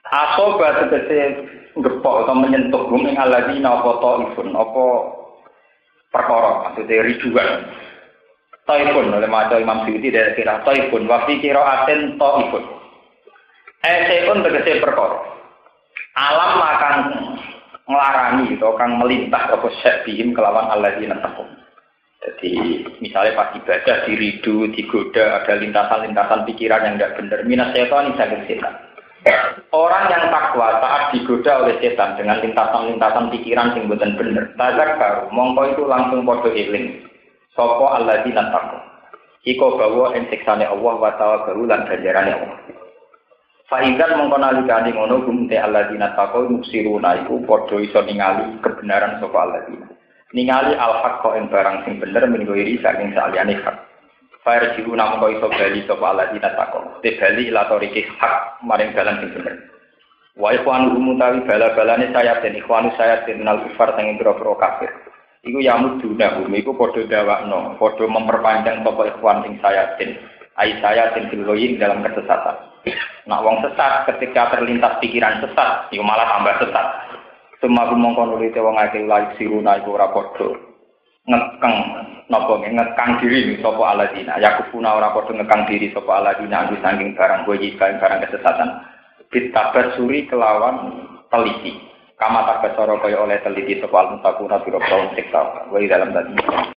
S1: Asoba tegese gepok atau menyentuh gum ing alladzina apa taifun, apa perkara maksudnya rijuan. Taifun oleh maca Imam Suyuti dari kira taifun, wa fi qiraatin taifun. Eh sekun tegese perkara. Alam makan ngelarani gitu, kang melintas apa syabihim kelawan alladzina taqum. Jadi misalnya pas ibadah diridu, digoda, ada lintasan-lintasan pikiran yang tidak benar. Minas setan sakit setan. Orang yang takwa saat digoda oleh setan dengan lintasan-lintasan pikiran yang bukan benar. Tazak baru, mongko itu langsung podo iling. Sopo alladzina taqum. Iko bawa ing Allah wa tawa baru ganjarane Allah. Fahingat mengkonali kani ngono gumte Allah dina takoh muksiru iku podo iso ningali kebenaran sopa Allah dina. Ningali al-haq kok yang barang sing bener menggoyiri saking sa'aliani hak. Fahir jiru namun kau iso bali sopa Allah dina takoh. Te bali ilatoriki hak maring balan sing bener. Wa ikhwanu umutawi bala-balani sayat dan ikhwanu sayat dan minal kufar sing bero-bero kafir. Iku yamudu nahum, iku podo dawakno, podo memperpanjang pokok ikhwan sing sayatin. Den. Ai saya den dalam kesesatan. Nah, wong sesat ketika terlintas pikiran sesat, itu malah tambah sesat. Semua mongko nulite wong akeh laik siruna iku ora padha ngekeng napa ngekang diri sapa aladina. Yakufuna ora padha ngekang diri sapa aladina anggo saking barang kowe barang kesesatan. Bitabas suri kelawan teliti. Kama tak kaya oleh teliti sapa al-mutakuna biro kaum sikta. Wa dalam tadi.